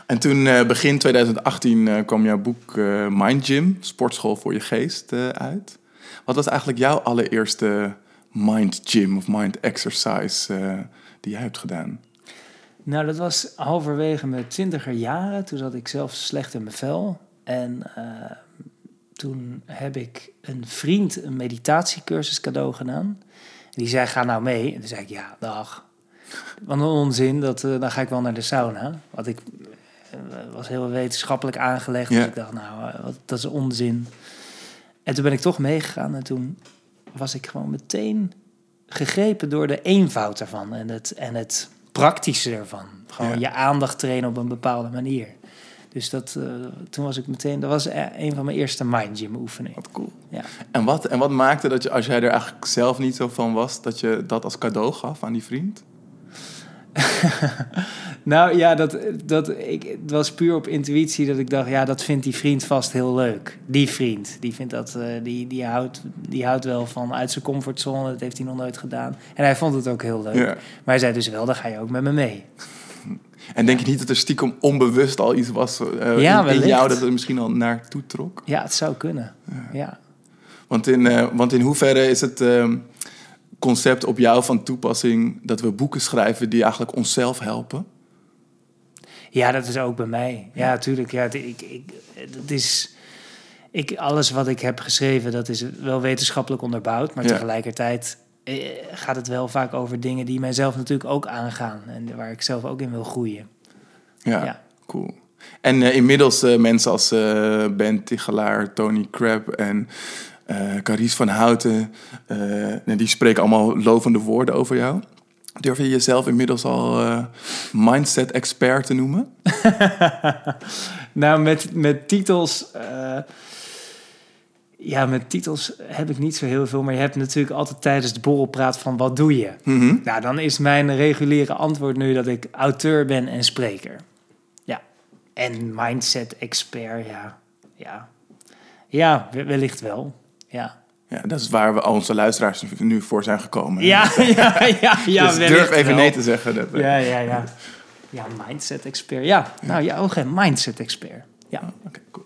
En toen eh, begin 2018 eh, kwam jouw boek eh, Mind Gym, Sportschool voor je geest, uit. Wat was eigenlijk jouw allereerste mind gym of mind exercise die jij hebt gedaan? Nou, dat was halverwege mijn twintiger jaren. Toen zat ik zelf slecht in mijn vel. En toen heb ik een vriend een meditatiecursus cadeau gedaan. En die zei, ga nou mee. En toen zei ik, ja, dag. Wat een onzin, dat, eh, dan ga ik wel naar de sauna. Want ik eh, was heel wetenschappelijk aangelegd. Ja. Dus ik dacht, nou, eh, wat, dat is onzin. En toen ben ik toch meegegaan. En toen was ik gewoon meteen gegrepen door de eenvoud ervan. En het, en het praktische ervan. Gewoon Ja. je aandacht trainen op een bepaalde manier. Dus dat, toen was ik meteen... Dat was een van mijn eerste mind gym oefeningen. Wat cool. Ja. En wat, en wat maakte dat je, als jij er eigenlijk zelf niet zo van was, dat je dat als cadeau gaf aan die vriend? Nou ja, dat, dat, ik, het was puur op intuïtie dat ik dacht, ja, dat vindt die vriend vast heel leuk. Die vriend, die vindt dat, eh, die, die, houdt, die houdt wel van uit zijn comfortzone. Dat heeft hij nog nooit gedaan. En hij vond het ook heel leuk. Ja. Maar hij zei dus wel, dan ga je ook met me mee. En denk je niet dat er stiekem onbewust al iets was eh, Ja, in, jou dat er misschien al naartoe trok? Ja, het zou kunnen. Ja. Want in, eh, want in hoeverre is het ehm, concept op jou van toepassing dat we boeken schrijven die eigenlijk onszelf helpen? Ja, dat is ook bij mij. Ja, natuurlijk. Ja, het, ik, ik, het is, ik, alles wat ik heb geschreven, dat is wel wetenschappelijk onderbouwd. Maar Ja. tegelijkertijd eh, gaat het wel vaak over dingen die mijzelf natuurlijk ook aangaan. En waar ik zelf ook in wil groeien. Ja, Ja. cool. En eh, inmiddels eh, mensen als eh, Ben Tichelaar, Tony Crab en eh Carice van Houten, eh, die spreken allemaal lovende woorden over jou. Durf je jezelf inmiddels al eh, mindset-expert te noemen? Nou, met, met titels. eh, ja, met titels heb ik niet zo heel veel. Maar je hebt natuurlijk altijd tijdens de borrelpraat van wat doe je? Mhm. Nou, dan is mijn reguliere antwoord nu dat ik auteur ben en spreker. Ja. En mindset expert, ja. Ja, ja we- wellicht wel. Ja. Ja, dat is waar we al onze luisteraars nu voor zijn gekomen. Ja, ja, ja, ja dus durf even nee te zeggen. Dat, eh, Ja, ja, ja. Ja, mindset expert. Ja, nou ja, ook een mindset expert. Ja. Oké, cool.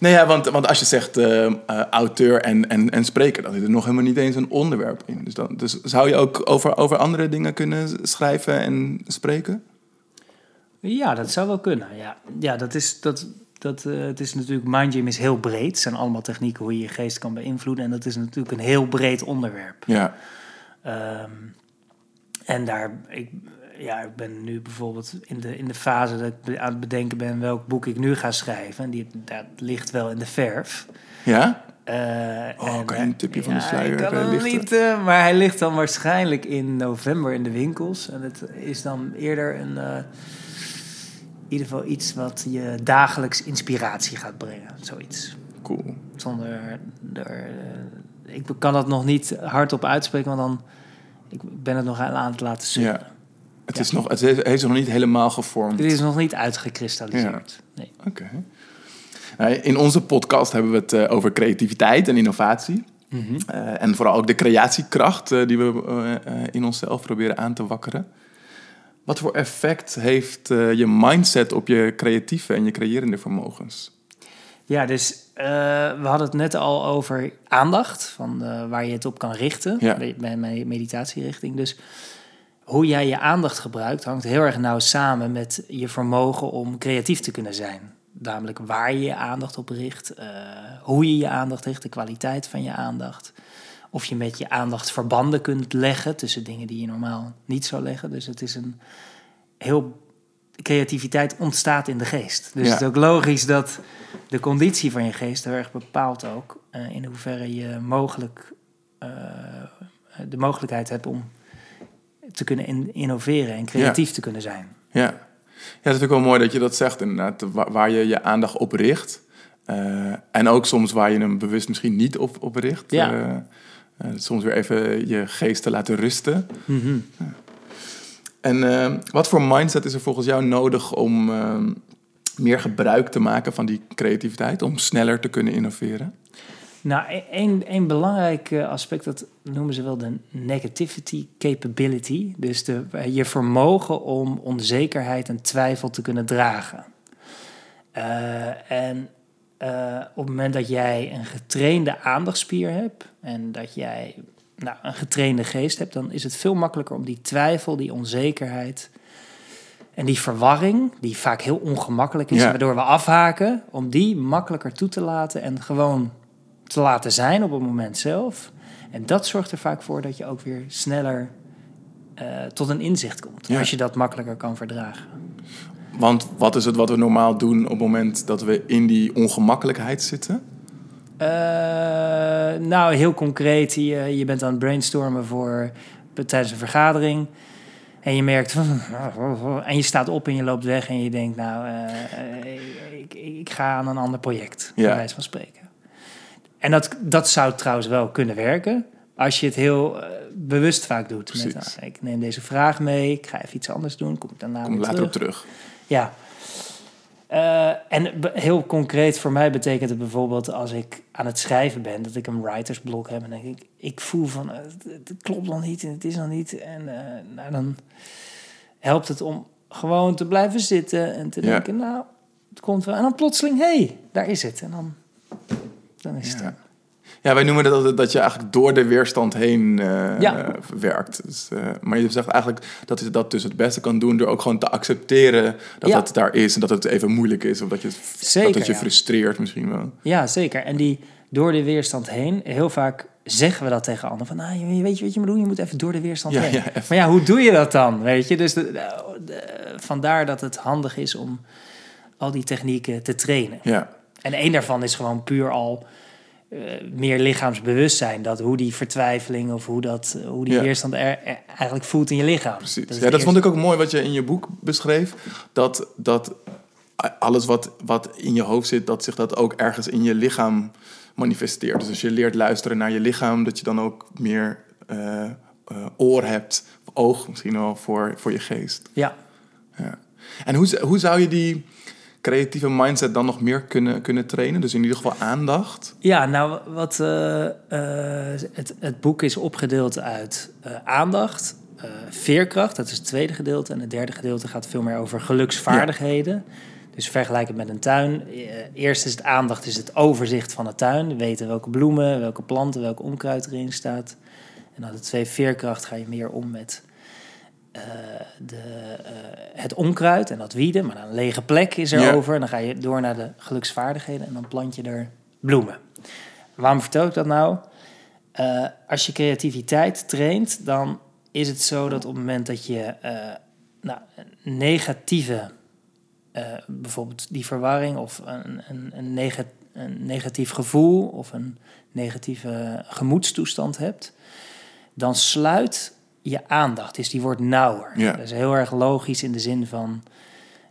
nee, ja, want, want als je zegt eh, eh, auteur en, en, en spreker, dan zit er nog helemaal niet eens een onderwerp in. Dus, dan, dus zou je ook over, over andere dingen kunnen schrijven en spreken? Ja, dat zou wel kunnen. Ja, ja dat is, dat, dat, eh, het is natuurlijk, Mind is heel breed. Het zijn allemaal technieken hoe je je geest kan beïnvloeden. En dat is natuurlijk een heel breed onderwerp. Ja. Ehm, en daar, ik, ja, ik ben nu bijvoorbeeld in de, in de fase dat ik aan het bedenken ben welk boek ik nu ga schrijven. En die, dat ligt wel in de verf. Ja? Eh, Oh, en, kan je een tipje van de sluier, ik kan eh, hem niet, maar hij ligt dan waarschijnlijk in november in de winkels. En het is dan eerder een, ieder geval iets wat je dagelijks inspiratie gaat brengen. Zoiets. Cool. Zonder, er, eh, ik kan dat nog niet hardop uitspreken, want dan ik ben het nog aan het laten zien. Ja. Het, Ja. is nog, het heeft zich nog niet helemaal gevormd. Het is nog niet uitgekristalliseerd. Nee. Oké. Nou, In onze podcast hebben we het eh, over creativiteit en innovatie. Mhm. Eh, en vooral ook de creatiekracht die we in onszelf proberen aan te wakkeren. Wat voor effect heeft eh, je mindset op je creatieve en je creërende vermogens? Ja, dus eh, we hadden het net al over aandacht, van eh, waar je het op kan richten, Ja. bij, mijn meditatierichting. Dus hoe jij je aandacht gebruikt hangt heel erg nauw samen met je vermogen om creatief te kunnen zijn. Namelijk waar je je aandacht op richt, hoe je je aandacht richt, de kwaliteit van je aandacht. Of je met je aandacht verbanden kunt leggen tussen dingen die je normaal niet zou leggen. Dus het is een heel creativiteit ontstaat in de geest. Dus Ja. het is ook logisch dat de conditie van je geest heel erg bepaalt ook eh, in hoeverre je mogelijk eh, de mogelijkheid hebt om te kunnen in- innoveren en creatief te kunnen zijn. Ja. ja, dat vind ik wel mooi dat je dat zegt inderdaad. Waar, waar je je aandacht op richt. Eh, en ook soms waar je hem bewust misschien niet op, op richt. Ja. Eh, soms weer even je geest te laten rusten. En eh, wat voor mindset is er volgens jou nodig om eh, meer gebruik te maken van die creativiteit? Om sneller te kunnen innoveren? Nou, één, één belangrijk eh, aspect, dat noemen ze wel de negativity capability. Dus de, je vermogen om onzekerheid en twijfel te kunnen dragen. En eh, op het moment dat jij een getrainde aandachtspier hebt en dat jij nou, een getrainde geest hebt, dan is het veel makkelijker om die twijfel, die onzekerheid en die verwarring, die vaak heel ongemakkelijk is, Ja. waardoor we afhaken, om die makkelijker toe te laten en gewoon te laten zijn op het moment zelf. En dat zorgt er vaak voor dat je ook weer sneller eh, tot een inzicht komt. Ja. Als je dat makkelijker kan verdragen. Want wat is het wat we normaal doen op het moment dat we in die ongemakkelijkheid zitten? Eh, nou, heel concreet, je, je bent aan het brainstormen voor tijdens een vergadering. En je merkt, en je staat op en je loopt weg en je denkt, nou, eh, ik, ik, ga aan een ander project, bij Ja. wijze van spreken. En dat, dat zou trouwens wel kunnen werken, als je het heel eh, bewust vaak doet. Met, nou, ik neem deze vraag mee, ik ga even iets anders doen, kom ik daarna Kom weer later terug. op terug. Ja. Eh, en heel concreet voor mij betekent het bijvoorbeeld als ik aan het schrijven ben, dat ik een writersblok heb en denk ik, ik voel van eh, het, het klopt nog niet en het is nog niet. En eh, nou, dan helpt het om gewoon te blijven zitten en te Ja. denken, nou, het komt wel. En dan plotseling, hé, hey, daar is het. En dan, dan is het Ja. Ja, wij noemen dat dat je eigenlijk door de weerstand heen eh, Ja. werkt. Dus, eh, maar je zegt eigenlijk dat je dat dus het beste kan doen door ook gewoon te accepteren dat Ja. dat daar is en dat het even moeilijk is of dat, je, Zeker, dat het je ja. frustreert misschien wel. Ja, zeker. En die door de weerstand heen, heel vaak zeggen we dat tegen anderen. Van, nou, je- weet je wat je moet doen? Je moet even door de weerstand heen. ja, maar ja, hoe doe je dat dan? Weet je, dus de, de- de- vandaar dat het handig is om al die technieken te trainen. Ja, En één daarvan is gewoon puur al eh, meer lichaamsbewustzijn. Dat hoe die vertwijfeling of hoe, dat, hoe die Ja. weerstand er, er eigenlijk voelt in je lichaam. precies. is ja, dat vond ik ook mooi wat je in je boek beschreef. Dat, dat alles wat, wat in je hoofd zit, dat zich dat ook ergens in je lichaam manifesteert. Dus als je leert luisteren naar je lichaam, dat je dan ook meer eh, eh, oor hebt, of oog misschien wel, voor, voor je geest. Ja. Ja. En hoe, hoe zou je die creatieve mindset dan nog meer kunnen, kunnen trainen? Dus in ieder geval aandacht. Ja, nou, wat, eh, eh, het, het boek is opgedeeld uit eh, aandacht, veerkracht, dat is het tweede gedeelte. En het derde gedeelte gaat veel meer over geluksvaardigheden. Dus vergelijk het met een tuin. Eerst is het aandacht, is het overzicht van de tuin. Weten welke bloemen, welke planten, welke onkruid erin staat. En dan de twee veerkracht ga je meer om met de, eh, het onkruid en dat wieden. Maar dan een lege plek is er Ja. over. En dan ga je door naar de geluksvaardigheden en dan plant je er bloemen. Waarom vertel ik dat nou? Eh, als je creativiteit traint, dan is het zo dat op het moment dat je eh, nou, negatieve, eh, bijvoorbeeld die verwarring of een, een, een, een negatief gevoel of een negatieve gemoedstoestand hebt, dan sluit je aandacht, dus die wordt nauwer. Ja. Dat is heel erg logisch in de zin van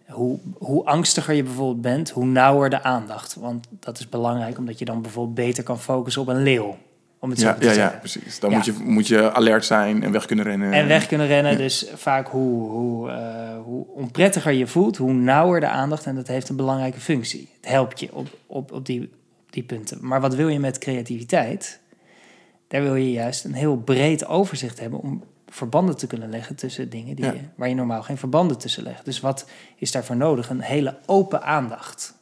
hoe, hoe angstiger je bijvoorbeeld bent, hoe nauwer de aandacht. Want dat is belangrijk, omdat je dan bijvoorbeeld beter kan focussen op een leeuw. Om het zo Ja, te ja, ja, zeggen. precies. Dan Ja. Moet, je, moet je alert zijn en weg kunnen rennen. En weg kunnen rennen. Dus vaak hoe, hoe, eh, hoe onprettiger je voelt, hoe nauwer de aandacht. En dat heeft een belangrijke functie. Het helpt je op, op, op, die, op die punten. Maar wat wil je met creativiteit? Daar wil je juist een heel breed overzicht hebben om verbanden te kunnen leggen tussen dingen die Ja. je, waar je normaal geen verbanden tussen legt. Dus wat is daarvoor nodig? Een hele open aandacht.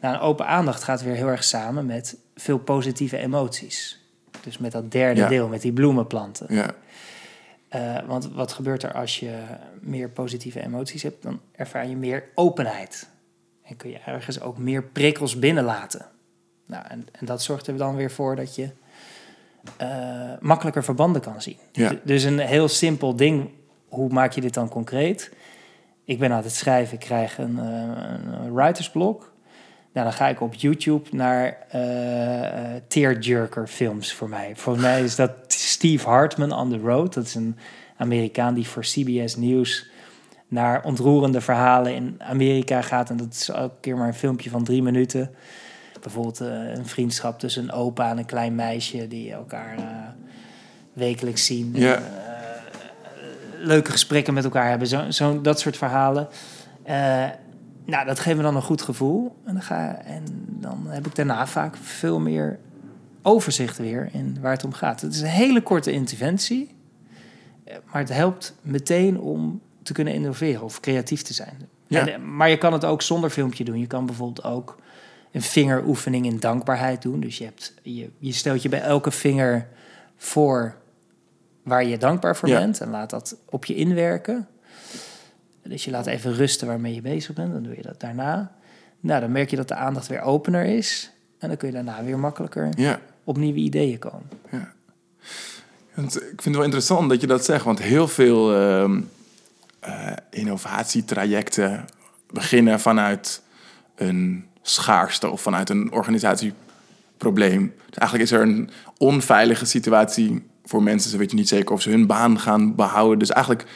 Nou, een open aandacht gaat weer heel erg samen met veel positieve emoties. Dus met dat derde Ja. deel, met die bloemenplanten. Ja, Eh, want wat gebeurt er als je meer positieve emoties hebt? Dan ervaar je meer openheid. En kun je ergens ook meer prikkels binnenlaten. Nou, en, en dat zorgt er dan weer voor dat je eh, makkelijker verbanden kan zien. Ja. Dus een heel simpel ding. Hoe maak je dit dan concreet? Ik ben aan het schrijven, ik krijg een, eh, een writersblok. Nou, dan ga ik op YouTube naar eh, tearjerker films voor mij. Volgens mij is dat Steve Hartman on the Road. Dat is een Amerikaan die voor CBS News naar ontroerende verhalen in Amerika gaat. En dat is elke keer maar een filmpje van drie minuten. Bijvoorbeeld eh, een vriendschap tussen een opa en een klein meisje die elkaar eh, wekelijks zien. Ja. En, eh, leuke gesprekken met elkaar hebben. Zo, zo, dat soort verhalen. Nou, dat geeft me dan een goed gevoel. En dan, ga, en dan heb ik daarna vaak veel meer overzicht weer in waar het om gaat. Het is een hele korte interventie. Maar het helpt meteen om te kunnen innoveren of creatief te zijn. Ja. En, maar je kan het ook zonder filmpje doen. Je kan bijvoorbeeld ook een vingeroefening in dankbaarheid doen. Dus je, hebt, je, je stelt je bij elke vinger voor waar je dankbaar voor Ja. bent. En laat dat op je inwerken. Dus je laat even rusten waarmee je bezig bent. Dan doe je dat daarna. Nou, dan merk je dat de aandacht weer opener is. En dan kun je daarna weer makkelijker ja. op nieuwe ideeën komen. Want ik vind het wel interessant dat je dat zegt, want heel veel ehm, eh, innovatietrajecten beginnen vanuit een schaarste of vanuit een organisatieprobleem. Dus eigenlijk is er een onveilige situatie voor mensen. Ze weten niet zeker of ze hun baan gaan behouden. Dus eigenlijk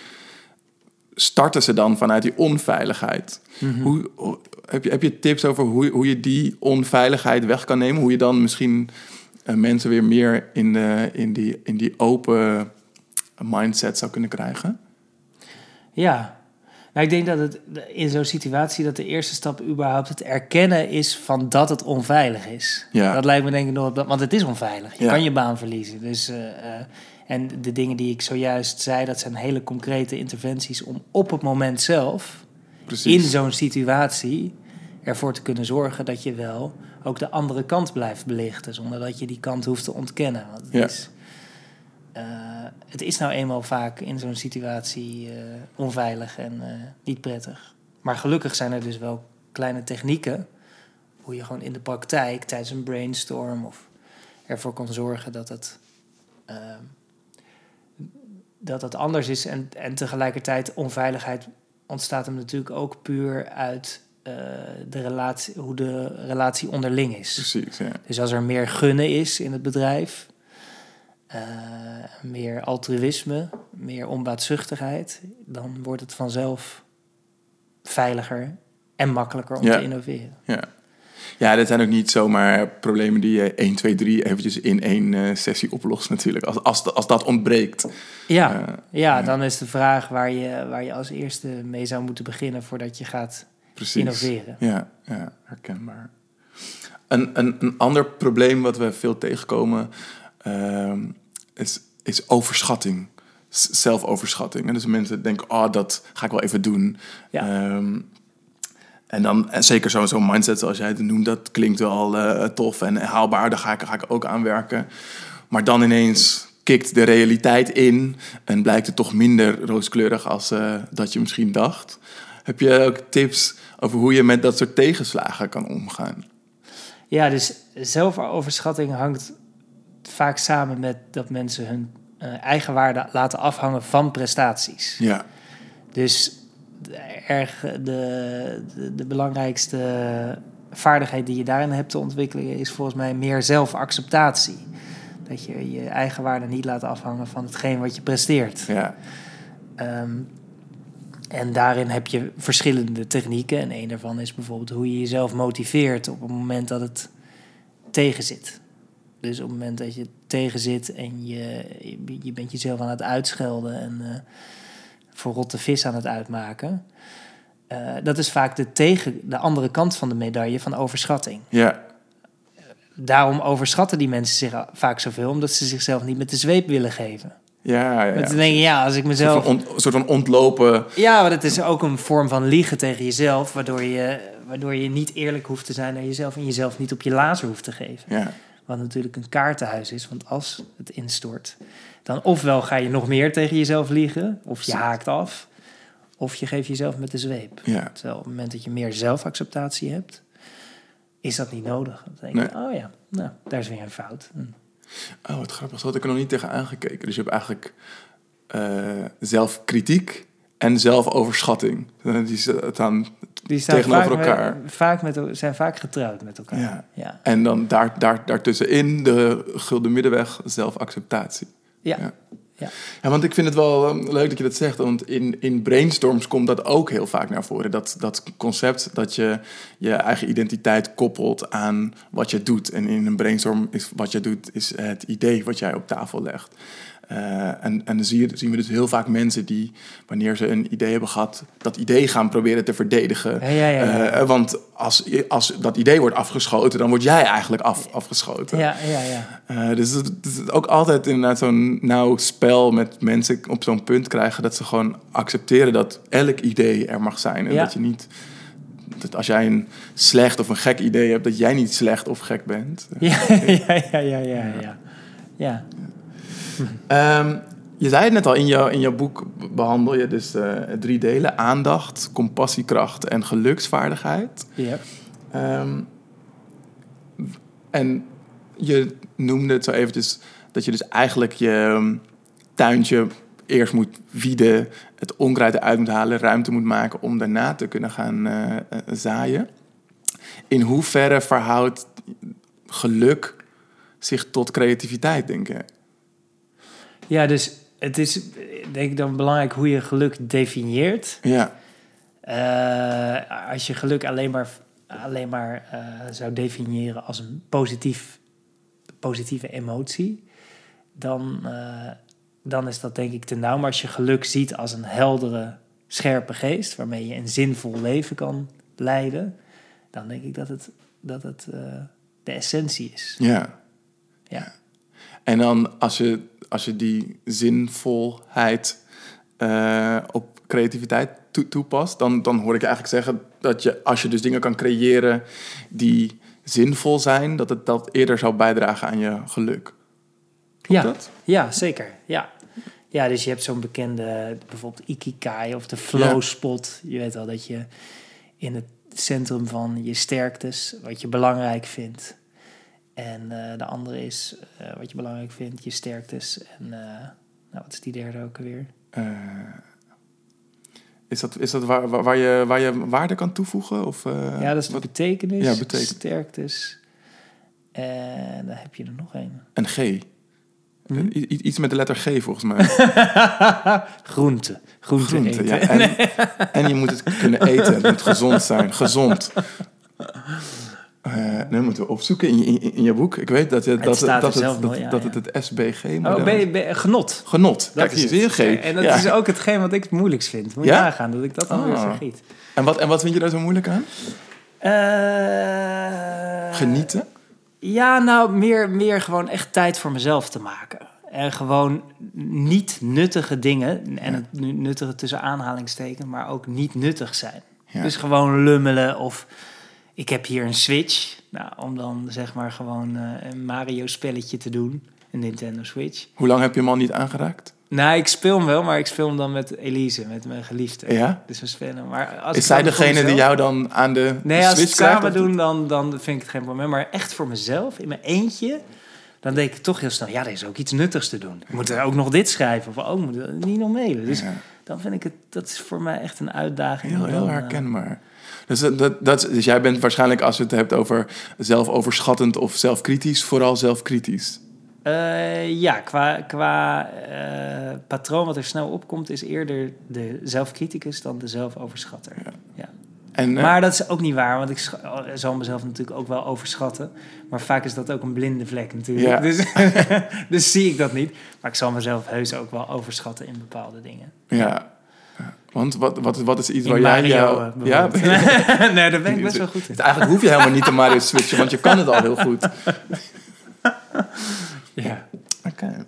starten ze dan vanuit die onveiligheid. Hoe, hoe- heb, je, heb je tips over hoe, hoe je die onveiligheid weg kan nemen? Hoe je dan misschien eh, mensen weer meer in, de, in, die, in die open mindset zou kunnen krijgen? Ja, nou, ik denk dat het in zo'n situatie dat de eerste stap überhaupt het erkennen is van dat het onveilig is. Ja. Dat lijkt me denk ik nog, want het is onveilig. Je Ja. kan je baan verliezen. Dus, eh, eh, en de dingen die ik zojuist zei, dat zijn hele concrete interventies om op het moment zelf Precies. in zo'n situatie ervoor te kunnen zorgen dat je wel ook de andere kant blijft belichten, zonder dat je die kant hoeft te ontkennen. Want het, Ja. is, eh, het is nou eenmaal vaak in zo'n situatie eh, onveilig en eh, niet prettig. Maar gelukkig zijn er dus wel kleine technieken hoe je gewoon in de praktijk tijdens een brainstorm of ervoor kan zorgen dat het, eh, dat het anders is. En, en tegelijkertijd onveiligheid ontstaat hem natuurlijk ook puur uit de relatie, hoe de relatie onderling is. Precies, ja. Dus als er meer gunnen is in het bedrijf, eh, meer altruïsme, meer onbaatzuchtigheid, dan wordt het vanzelf veiliger en makkelijker om Ja. te innoveren. Ja. ja, dat zijn ook niet zomaar problemen die je 1, 2, 3 eventjes in één eh, sessie oplost natuurlijk. Als, als, als dat ontbreekt. Ja, Eh, ja, dan is de vraag waar je, waar je als eerste mee zou moeten beginnen voordat je gaat precies. innoveren. Ja, ja, herkenbaar. Een, een, een ander probleem wat we veel tegenkomen ehm, is, is overschatting. zelfoverschatting. En dus mensen denken, oh, dat ga ik wel even doen. Ja. Ehm, en dan, en zeker zo'n zo'n mindset zoals jij het noemt, dat klinkt wel eh, tof en haalbaar. Daar ga ik, ga ik ook aan werken. Maar dan ineens kikt de realiteit in en blijkt het toch minder rooskleurig als eh, dat je misschien dacht. Heb je ook tips over hoe je met dat soort tegenslagen kan omgaan? Ja, dus zelfoverschatting hangt vaak samen met dat mensen hun eh, eigen waarde laten afhangen van prestaties. Ja, Dus de, erg, de, de, de belangrijkste vaardigheid die je daarin hebt te ontwikkelen is volgens mij meer zelfacceptatie. Dat je je eigen waarde niet laat afhangen van hetgeen wat je presteert. ja, Ehm, en daarin heb je verschillende technieken. En een daarvan is bijvoorbeeld hoe je jezelf motiveert op het moment dat het tegenzit. Dus op het moment dat je tegenzit en je, je- je bent jezelf aan het uitschelden en eh, voor rotte vis aan het uitmaken. eh, dat is vaak de, tegen, de andere kant van de medaille van overschatting. ja, Daarom overschatten die mensen zich vaak zoveel, omdat ze zichzelf niet met de zweep willen geven. ja. ja, Met ja. denken, ja, als ik Een mezelf soort van, on- soort van ontlopen. Ja, maar het is ook een vorm van liegen tegen jezelf, waardoor je, waardoor je niet eerlijk hoeft te zijn naar jezelf en jezelf niet op je lazer hoeft te geven. Ja, Wat natuurlijk een kaartenhuis is, want als het instort, dan ofwel ga je nog meer tegen jezelf liegen, of je haakt af, of je geeft jezelf met de zweep. ja. Terwijl op het moment dat je meer zelfacceptatie hebt, is dat niet nodig. Dan denk je, oh ja, nou, daar is weer een fout. Hm. Oh, wat grappig. Zo had ik er nog niet tegen aangekeken. Dus je hebt eigenlijk eh, zelfkritiek en zelfoverschatting. Die staan, Die staan Tegenover vaak met- elkaar. vaak met, zijn vaak getrouwd met elkaar. Ja. ja. en dan daar, daar, daartussenin de gulden middenweg, zelfacceptatie. ja. Ja. Ja. Ja, want ik vind het wel eh, leuk dat je dat zegt. Want in, in brainstorms komt dat ook heel vaak naar voren. Dat, dat concept dat je je eigen identiteit koppelt aan wat je doet. En in een brainstorm is wat je doet, is het idee wat jij op tafel legt. Eh, en en dan zie je, zien we dus heel vaak mensen die, wanneer ze een idee hebben gehad, dat idee gaan proberen te verdedigen. Ja, ja, ja, ja. Eh, want als, als dat idee wordt afgeschoten, dan word jij eigenlijk af, afgeschoten. Ja, ja, ja. Eh, dus het is ook altijd inderdaad zo'n nauw spel met mensen op zo'n punt krijgen dat ze gewoon accepteren dat elk idee er mag zijn. En dat je niet, dat als jij een slecht of een gek idee hebt, dat jij niet slecht of gek bent. Ja, ja, ja, ja, ja, ja. Ehm, je zei het net al, in jouw, in jouw boek behandel je dus eh, drie delen: aandacht, compassiekracht en geluksvaardigheid. ja. Ehm, en je noemde het zo eventjes dat je dus eigenlijk je ehm, tuintje eerst moet wieden, het onkruid eruit moet halen, ruimte moet maken om daarna te kunnen gaan eh, eh, zaaien. In hoeverre verhoudt geluk zich tot creativiteit, denk ik? Ja, dus het is denk ik dan belangrijk hoe je geluk definieert. Ja, Eh, als je geluk alleen maar, alleen maar eh, zou definiëren als een positief, positieve emotie, dan, eh, dan is dat denk ik te nauw. Maar als je geluk ziet als een heldere, scherpe geest, waarmee je een zinvol leven kan leiden, dan denk ik dat het, dat het de essentie is. ja. Ja. En dan als je, als je die zinvolheid eh, op creativiteit toe- toepast, dan, dan hoor ik je eigenlijk zeggen dat je, als je dus dingen kan creëren die zinvol zijn, dat het dat eerder zou bijdragen aan je geluk. Klopt Ja. dat? Ja, zeker. Ja. ja, dus je hebt zo'n bekende, bijvoorbeeld Ikigai of de flow spot. Je weet wel dat je in het centrum van je sterktes, wat je belangrijk vindt. En eh, de andere is eh, wat je belangrijk vindt, je sterktes. En eh, nou, wat is die derde ook alweer? Is dat, is dat waar, waar, waar je, waar je waarde kan toevoegen? Of, ja, dat is de wat- betekenis, Ja, betekenis. sterktes. En dan heb je er nog een. een G. Hm? Iets met de letter G volgens mij. Groente. Groente, ja. En, en je moet het kunnen eten. Het moet gezond zijn. Gezond. Eh nu moeten we opzoeken in je, in, in je boek. Ik weet dat, je, Het dat, dat, het, dat, ja, dat ja. het het SBG-model Oh, genot. Genot. Kijk, is het. G. En dat Ja. is ook hetgeen wat ik het moeilijkst vind. Moet je nagaan dat ik dat dan weer vergiet. En, wat, en wat vind je daar zo moeilijk aan? Eh, Genieten? Ja, nou, meer, meer gewoon echt tijd voor mezelf te maken. en gewoon niet nuttige dingen, en het nu- nuttige tussen aanhalingstekens, maar ook niet nuttig zijn. Dus gewoon lummelen of ik heb hier een Switch, nou, om dan zeg maar gewoon eh, een Mario-spelletje te doen, een Nintendo Switch. Hoe lang heb je hem al niet aangeraakt? Nou, ik speel hem wel, maar ik speel hem dan met Elise, met mijn geliefde. Ja? Dus we spelen. Maar als Is zij degene die jou dan aan de Nee, als we het samen krijgt, doen, dan, dan vind ik het geen probleem. Maar echt voor mezelf, in mijn eentje, dan denk ik toch heel snel... ja, er is ook iets nuttigs te doen. Ik moet er ook nog dit schrijven. Of ook moet er niet nog mailen. Dus Ja. dan vind ik het... Dat is voor mij echt een uitdaging. Heel, heel eh, herkenbaar. Dus, dat, dat, dus jij bent waarschijnlijk, als je het hebt over zelfoverschattend of zelfkritisch, vooral zelfkritisch. eh, ja, qua, qua eh, patroon wat er snel opkomt... is eerder de zelfcriticus dan de zelfoverschatter. Ja. En, eh, Maar dat is ook niet waar, want ik oh, zal mezelf natuurlijk ook wel overschatten. Maar vaak is dat ook een blinde vlek natuurlijk. Ja. Dus, dus zie ik dat niet. Maar ik zal mezelf heus ook wel overschatten in bepaalde dingen. ja. Want wat, wat, wat is iets In waar jij jou... eh, ja, nee, daar ben ik best wel goed in. Eigenlijk hoef je helemaal niet te Mario switchen, want je kan het al heel goed. Ja. Oké.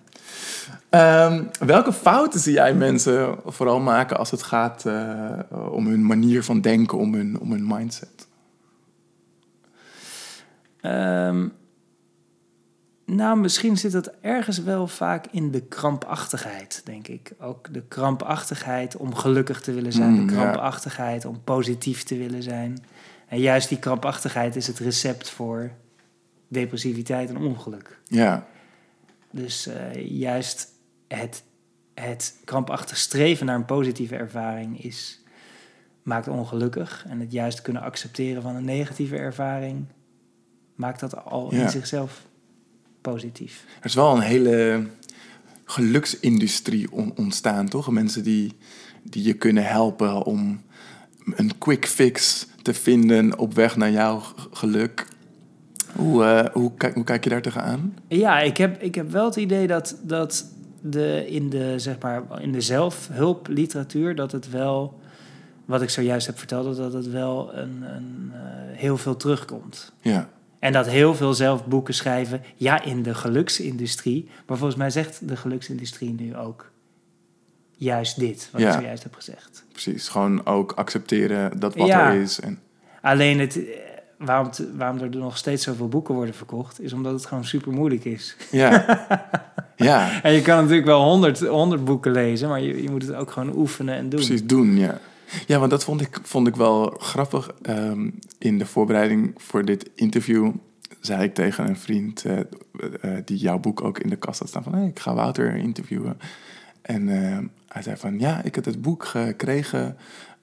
Ehm, welke fouten zie jij mensen vooral maken als het gaat eh, om hun manier van denken, om hun, om hun mindset? Ehm, nou, misschien zit dat ergens wel vaak in de krampachtigheid, denk ik. Ook de krampachtigheid om gelukkig te willen zijn. Mm, de ja. krampachtigheid om positief te willen zijn. En juist die krampachtigheid is het recept voor depressiviteit en ongeluk. Ja, Dus eh, juist het, het krampachtig streven naar een positieve ervaring is, maakt ongelukkig. En het juist kunnen accepteren van een negatieve ervaring maakt dat al Ja. in zichzelf positief. er is wel een hele geluksindustrie on- ontstaan, toch? Mensen die, die je kunnen helpen om een quick fix te vinden op weg naar jouw geluk. Hoe, eh, hoe, kijk, hoe kijk je daar tegenaan? Ja, ik heb, ik heb wel het idee dat, dat de, in, de, zeg maar, in de zelfhulpliteratuur... dat het wel, wat ik zojuist heb verteld... dat het wel een, een, eh, heel veel terugkomt. Ja, En dat heel veel zelf boeken schrijven, ja, in de geluksindustrie. Maar volgens mij zegt de geluksindustrie nu ook juist dit, wat Ja. ik zojuist heb gezegd. precies. Gewoon ook accepteren dat wat Ja. er is. En, Alleen het, eh, waarom, waarom er nog steeds zoveel boeken worden verkocht, is omdat het gewoon super moeilijk is. ja. ja, En je kan natuurlijk wel honderd, honderd boeken lezen, maar je, je moet het ook gewoon oefenen en doen. precies doen, ja. Ja, want dat vond ik, vond ik wel grappig. Ehm, in de voorbereiding voor dit interview zei ik tegen een vriend eh, eh, die jouw boek ook in de kast had staan van... Hey, ik ga Wouter interviewen. En eh, hij zei van, ja, ik heb het boek gekregen...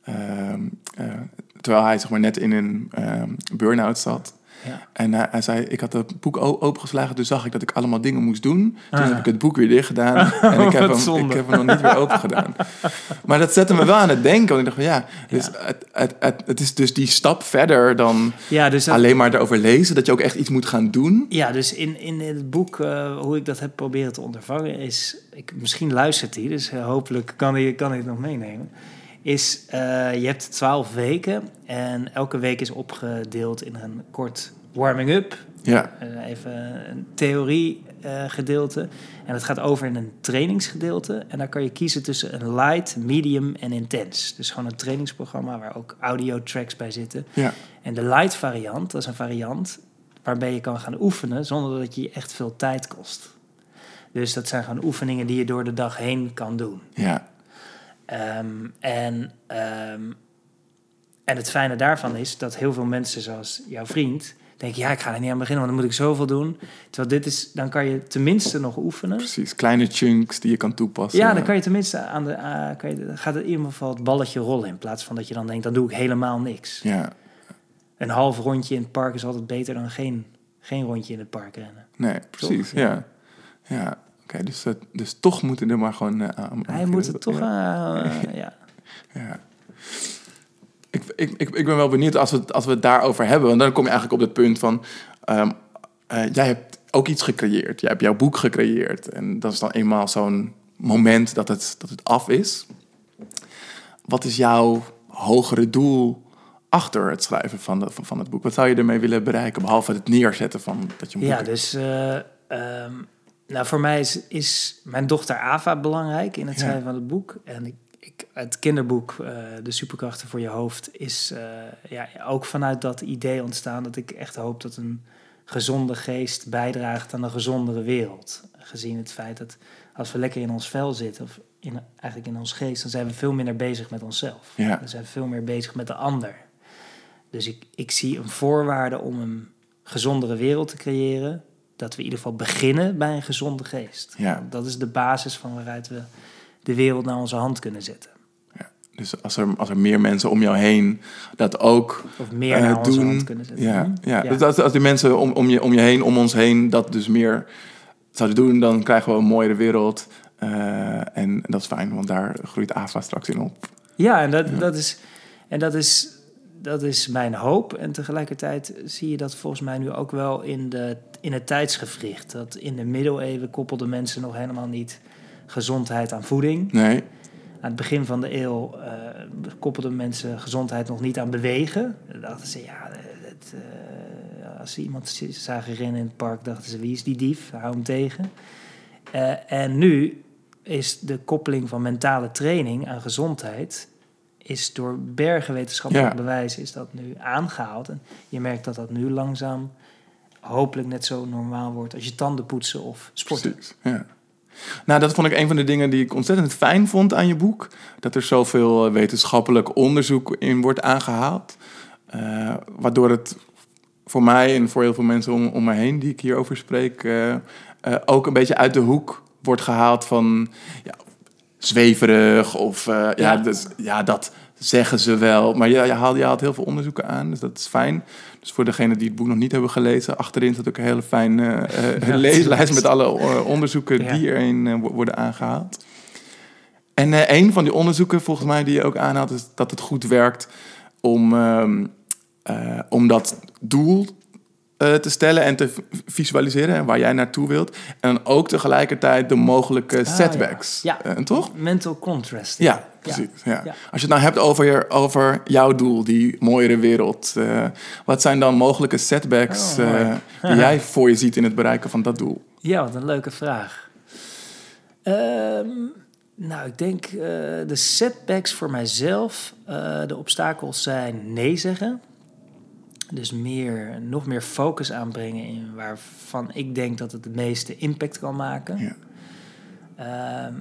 ehm, eh, terwijl hij zeg maar, net in een ehm burn-out zat. Ja. En hij, hij zei, ik had het boek opengeslagen, dus zag ik dat ik allemaal dingen moest doen. Toen Ah. heb ik het boek weer dicht gedaan en ik heb, hem, ik heb hem nog niet weer open gedaan. Maar dat zette me wel aan het denken, want ik dacht van ja, dus Het, het, het, het is dus die stap verder dan Ja, dus dat, alleen maar erover lezen, dat je ook echt iets moet gaan doen. Ja, dus in, in het boek, eh, hoe ik dat heb proberen te ondervangen, is. Ik, misschien luistert hij, dus eh, hopelijk kan hij, kan hij het nog meenemen. Is eh, je hebt twaalf weken en elke week is opgedeeld in een kort warming-up. Ja, eh, even een theorie eh, gedeelte. En het gaat over in een trainingsgedeelte. En daar kan je kiezen tussen een light, medium en intense. Dus gewoon een trainingsprogramma waar ook audio tracks bij zitten. ja, En de light variant, dat is een variant waarbij je kan gaan oefenen zonder dat het je echt veel tijd kost. Dus dat zijn gewoon oefeningen die je door de dag heen kan doen. ja, Ehm, en, ehm, en het fijne daarvan is dat heel veel mensen zoals jouw vriend denken... ja, ik ga er niet aan beginnen, want dan moet ik zoveel doen. Terwijl dit is, dan kan je tenminste nog oefenen. precies. Kleine chunks die je kan toepassen. Ja, dan kan je tenminste aan de... ah, kan je, dan gaat het in ieder geval het balletje rollen... in plaats van dat je dan denkt, dan doe ik helemaal niks. Ja, Een half rondje in het park is altijd beter dan geen, geen rondje in het park rennen. nee, precies. Toch? Ja, ja. Oké, dus, dat- dus toch moeten er maar gewoon eh, aan. Hij moet het toch... Ja. eh, ja. Ja. Ik, ik, ik, ik ben wel benieuwd als we, als we het daarover hebben. Want dan kom je eigenlijk op het punt van... ehm, eh, jij hebt ook iets gecreëerd. Jij hebt jouw boek gecreëerd. En dat is dan eenmaal zo'n moment dat het, dat het af is. Wat is jouw hogere doel achter het schrijven van, de, van, van het boek? Wat zou je ermee willen bereiken? Behalve het neerzetten van dat je een boek Ja, hebt? dus eh, ehm, nou, voor mij is, is mijn dochter Ava belangrijk in het Ja. schrijven van het boek. En ik, ik, het kinderboek, eh, De Superkrachten voor je hoofd, is eh, ja, ook vanuit dat idee ontstaan dat ik echt hoop dat een gezonde geest bijdraagt aan een gezondere wereld. Gezien het feit dat als we lekker in ons vel zitten, of in, eigenlijk in ons geest, dan zijn we veel minder bezig met onszelf. Ja. We zijn veel meer bezig met de ander. Dus ik, ik zie een voorwaarde om een gezondere wereld te creëren. Dat we in ieder geval beginnen bij een gezonde geest. Ja. Dat is de basis van waaruit we de wereld naar onze hand kunnen zetten. Dus als er, als er meer mensen om jou heen dat ook Of meer eh, naar onze doen. hand kunnen zetten. Ja, Hm? ja. Dus als, als die mensen om, om, je, om je heen, om ons heen, dat dus meer zouden doen, dan krijgen we een mooiere wereld. Eh, en dat is fijn, want daar groeit AVA straks in op. Ja, en dat, dat, is, en dat, is, dat is mijn hoop. En tegelijkertijd zie je dat volgens mij nu ook wel in, de, in het tijdsgevricht. Dat in de middeleeuwen koppelden mensen nog helemaal niet gezondheid aan voeding. Nee, Aan het begin van de eeuw eh, koppelden mensen gezondheid nog niet aan bewegen. Dan dachten ze, ja, het, eh, als ze iemand zagen rennen in het park, dachten ze, wie is die dief? Hou hem tegen. Eh, en nu is de koppeling van mentale training aan gezondheid... is door bergen wetenschappelijk Ja. bewijs is dat nu aangehaald. En je merkt dat dat nu langzaam hopelijk net zo normaal wordt... als je tanden poetsen of sporten. precies. Ja. Nou, dat vond ik een van de dingen die ik ontzettend fijn vond aan je boek. Dat er zoveel eh, wetenschappelijk onderzoek in wordt aangehaald. Eh, waardoor het voor mij en voor heel veel mensen om, om me heen die ik hierover spreek... eh, ook een beetje uit de hoek wordt gehaald van... Ja, zweverig of ja. Ja. dus, ja, dat zeggen ze wel. Maar ja, je, haalt, je haalt heel veel onderzoeken aan, dus dat is fijn. Dus voor degenen die het boek nog niet hebben gelezen... achterin staat ook een hele fijne Ja, leeslijst met alle eh, onderzoeken Ja. die erin eh, wo- worden aangehaald. En een van die onderzoeken, volgens mij, die je ook aanhaalt... is dat het goed werkt om, ehm, eh, om dat doel te stellen en te visualiseren... en waar jij naartoe wilt. En dan ook tegelijkertijd de mogelijke Ah, setbacks. ja. Ja. Eh, toch? Mental contrast. Ja, precies. Ja. Ja. Als je het nou hebt over, je, over jouw doel, die mooiere wereld... eh, wat zijn dan mogelijke setbacks Oh, eh, die jij voor je ziet in het bereiken van dat doel? Ja, wat een leuke vraag. Ehm, nou, ik denk eh, de setbacks voor mijzelf, eh, de obstakels zijn nee zeggen. Dus meer, nog meer focus aanbrengen in waarvan ik denk dat het de meeste impact kan maken. Ja. Ehm,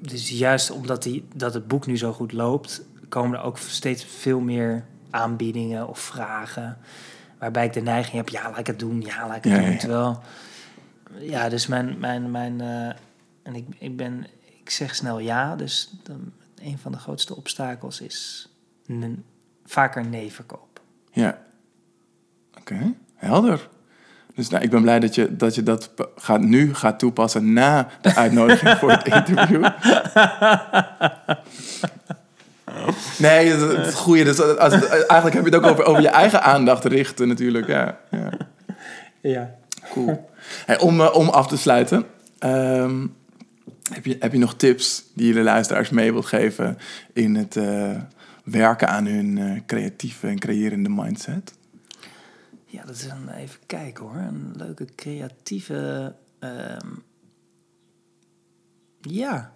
dus juist omdat die, dat het boek nu zo goed loopt, komen er ook steeds veel meer aanbiedingen of vragen. Waarbij ik de neiging heb, ja, laat ik het doen, ja, laat ik het Ja, doen. ja, ja. Terwijl, ja, dus mijn, mijn, mijn eh, en ik, ik ben, ik zeg snel ja, dus dan, een van de grootste obstakels is n- vaker nee verkopen. Ja. Oké, helder. Dus nou, ik ben blij dat je dat, je dat gaat, nu gaat toepassen na de uitnodiging voor het interview. Nee, het, het goede. Dus als het- eigenlijk heb je het ook over, over je eigen aandacht richten natuurlijk. Ja, ja. Ja. cool. Hey, om, eh, om af te sluiten, ehm, heb, je, heb je nog tips die je de luisteraars mee wilt geven in het eh, werken aan hun eh, creatieve en creërende mindset? Ja, dat is een, even kijken hoor. Een leuke creatieve. ehm, ja.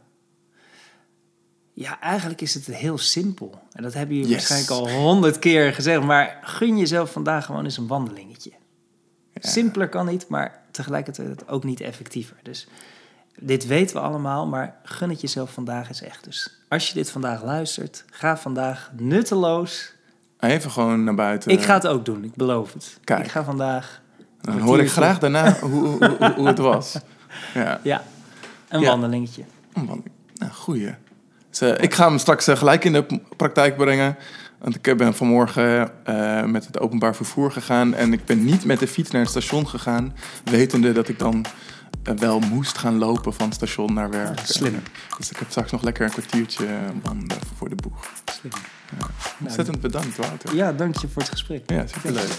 Ja, eigenlijk is het heel simpel. En dat hebben jullie Yes. waarschijnlijk al honderd keer gezegd. Maar gun jezelf vandaag gewoon eens een wandelingetje. Simpeler kan niet, maar tegelijkertijd ook niet effectiever. Dus dit weten we allemaal, maar gun het jezelf vandaag eens echt. Dus als je dit vandaag luistert, ga vandaag nutteloos. Even gewoon naar buiten. Ik ga het ook doen, ik beloof het. Kijk. Ik ga vandaag Dan hoor ik graag daarna hoe, hoe, hoe, hoe het was. Ja, Ja, een Ja. wandelingetje. een wandeling. Nou, goeie. Dus, eh, ik ga hem straks eh, gelijk in de praktijk brengen. Want ik ben vanmorgen eh, met het openbaar vervoer gegaan. En ik ben niet met de fiets naar het station gegaan. Wetende dat ik dan eh, wel moest gaan lopen van station naar werk. Slim. En, dus ik heb straks nog lekker een kwartiertje eh, wandelen voor de boeg. Slim. Ontzettend bedankt, Wouter. Ja, dank je voor het gesprek. Ja, superleuk.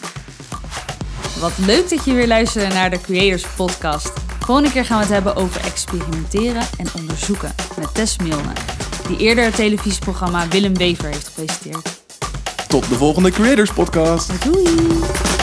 Wat leuk dat je weer luisterde naar de Creators Podcast. Volgende keer gaan we het hebben over experimenteren en onderzoeken met Tess Milne, die eerder het televisieprogramma Willem Wever heeft gepresenteerd. Tot de volgende Creators Podcast. Doei!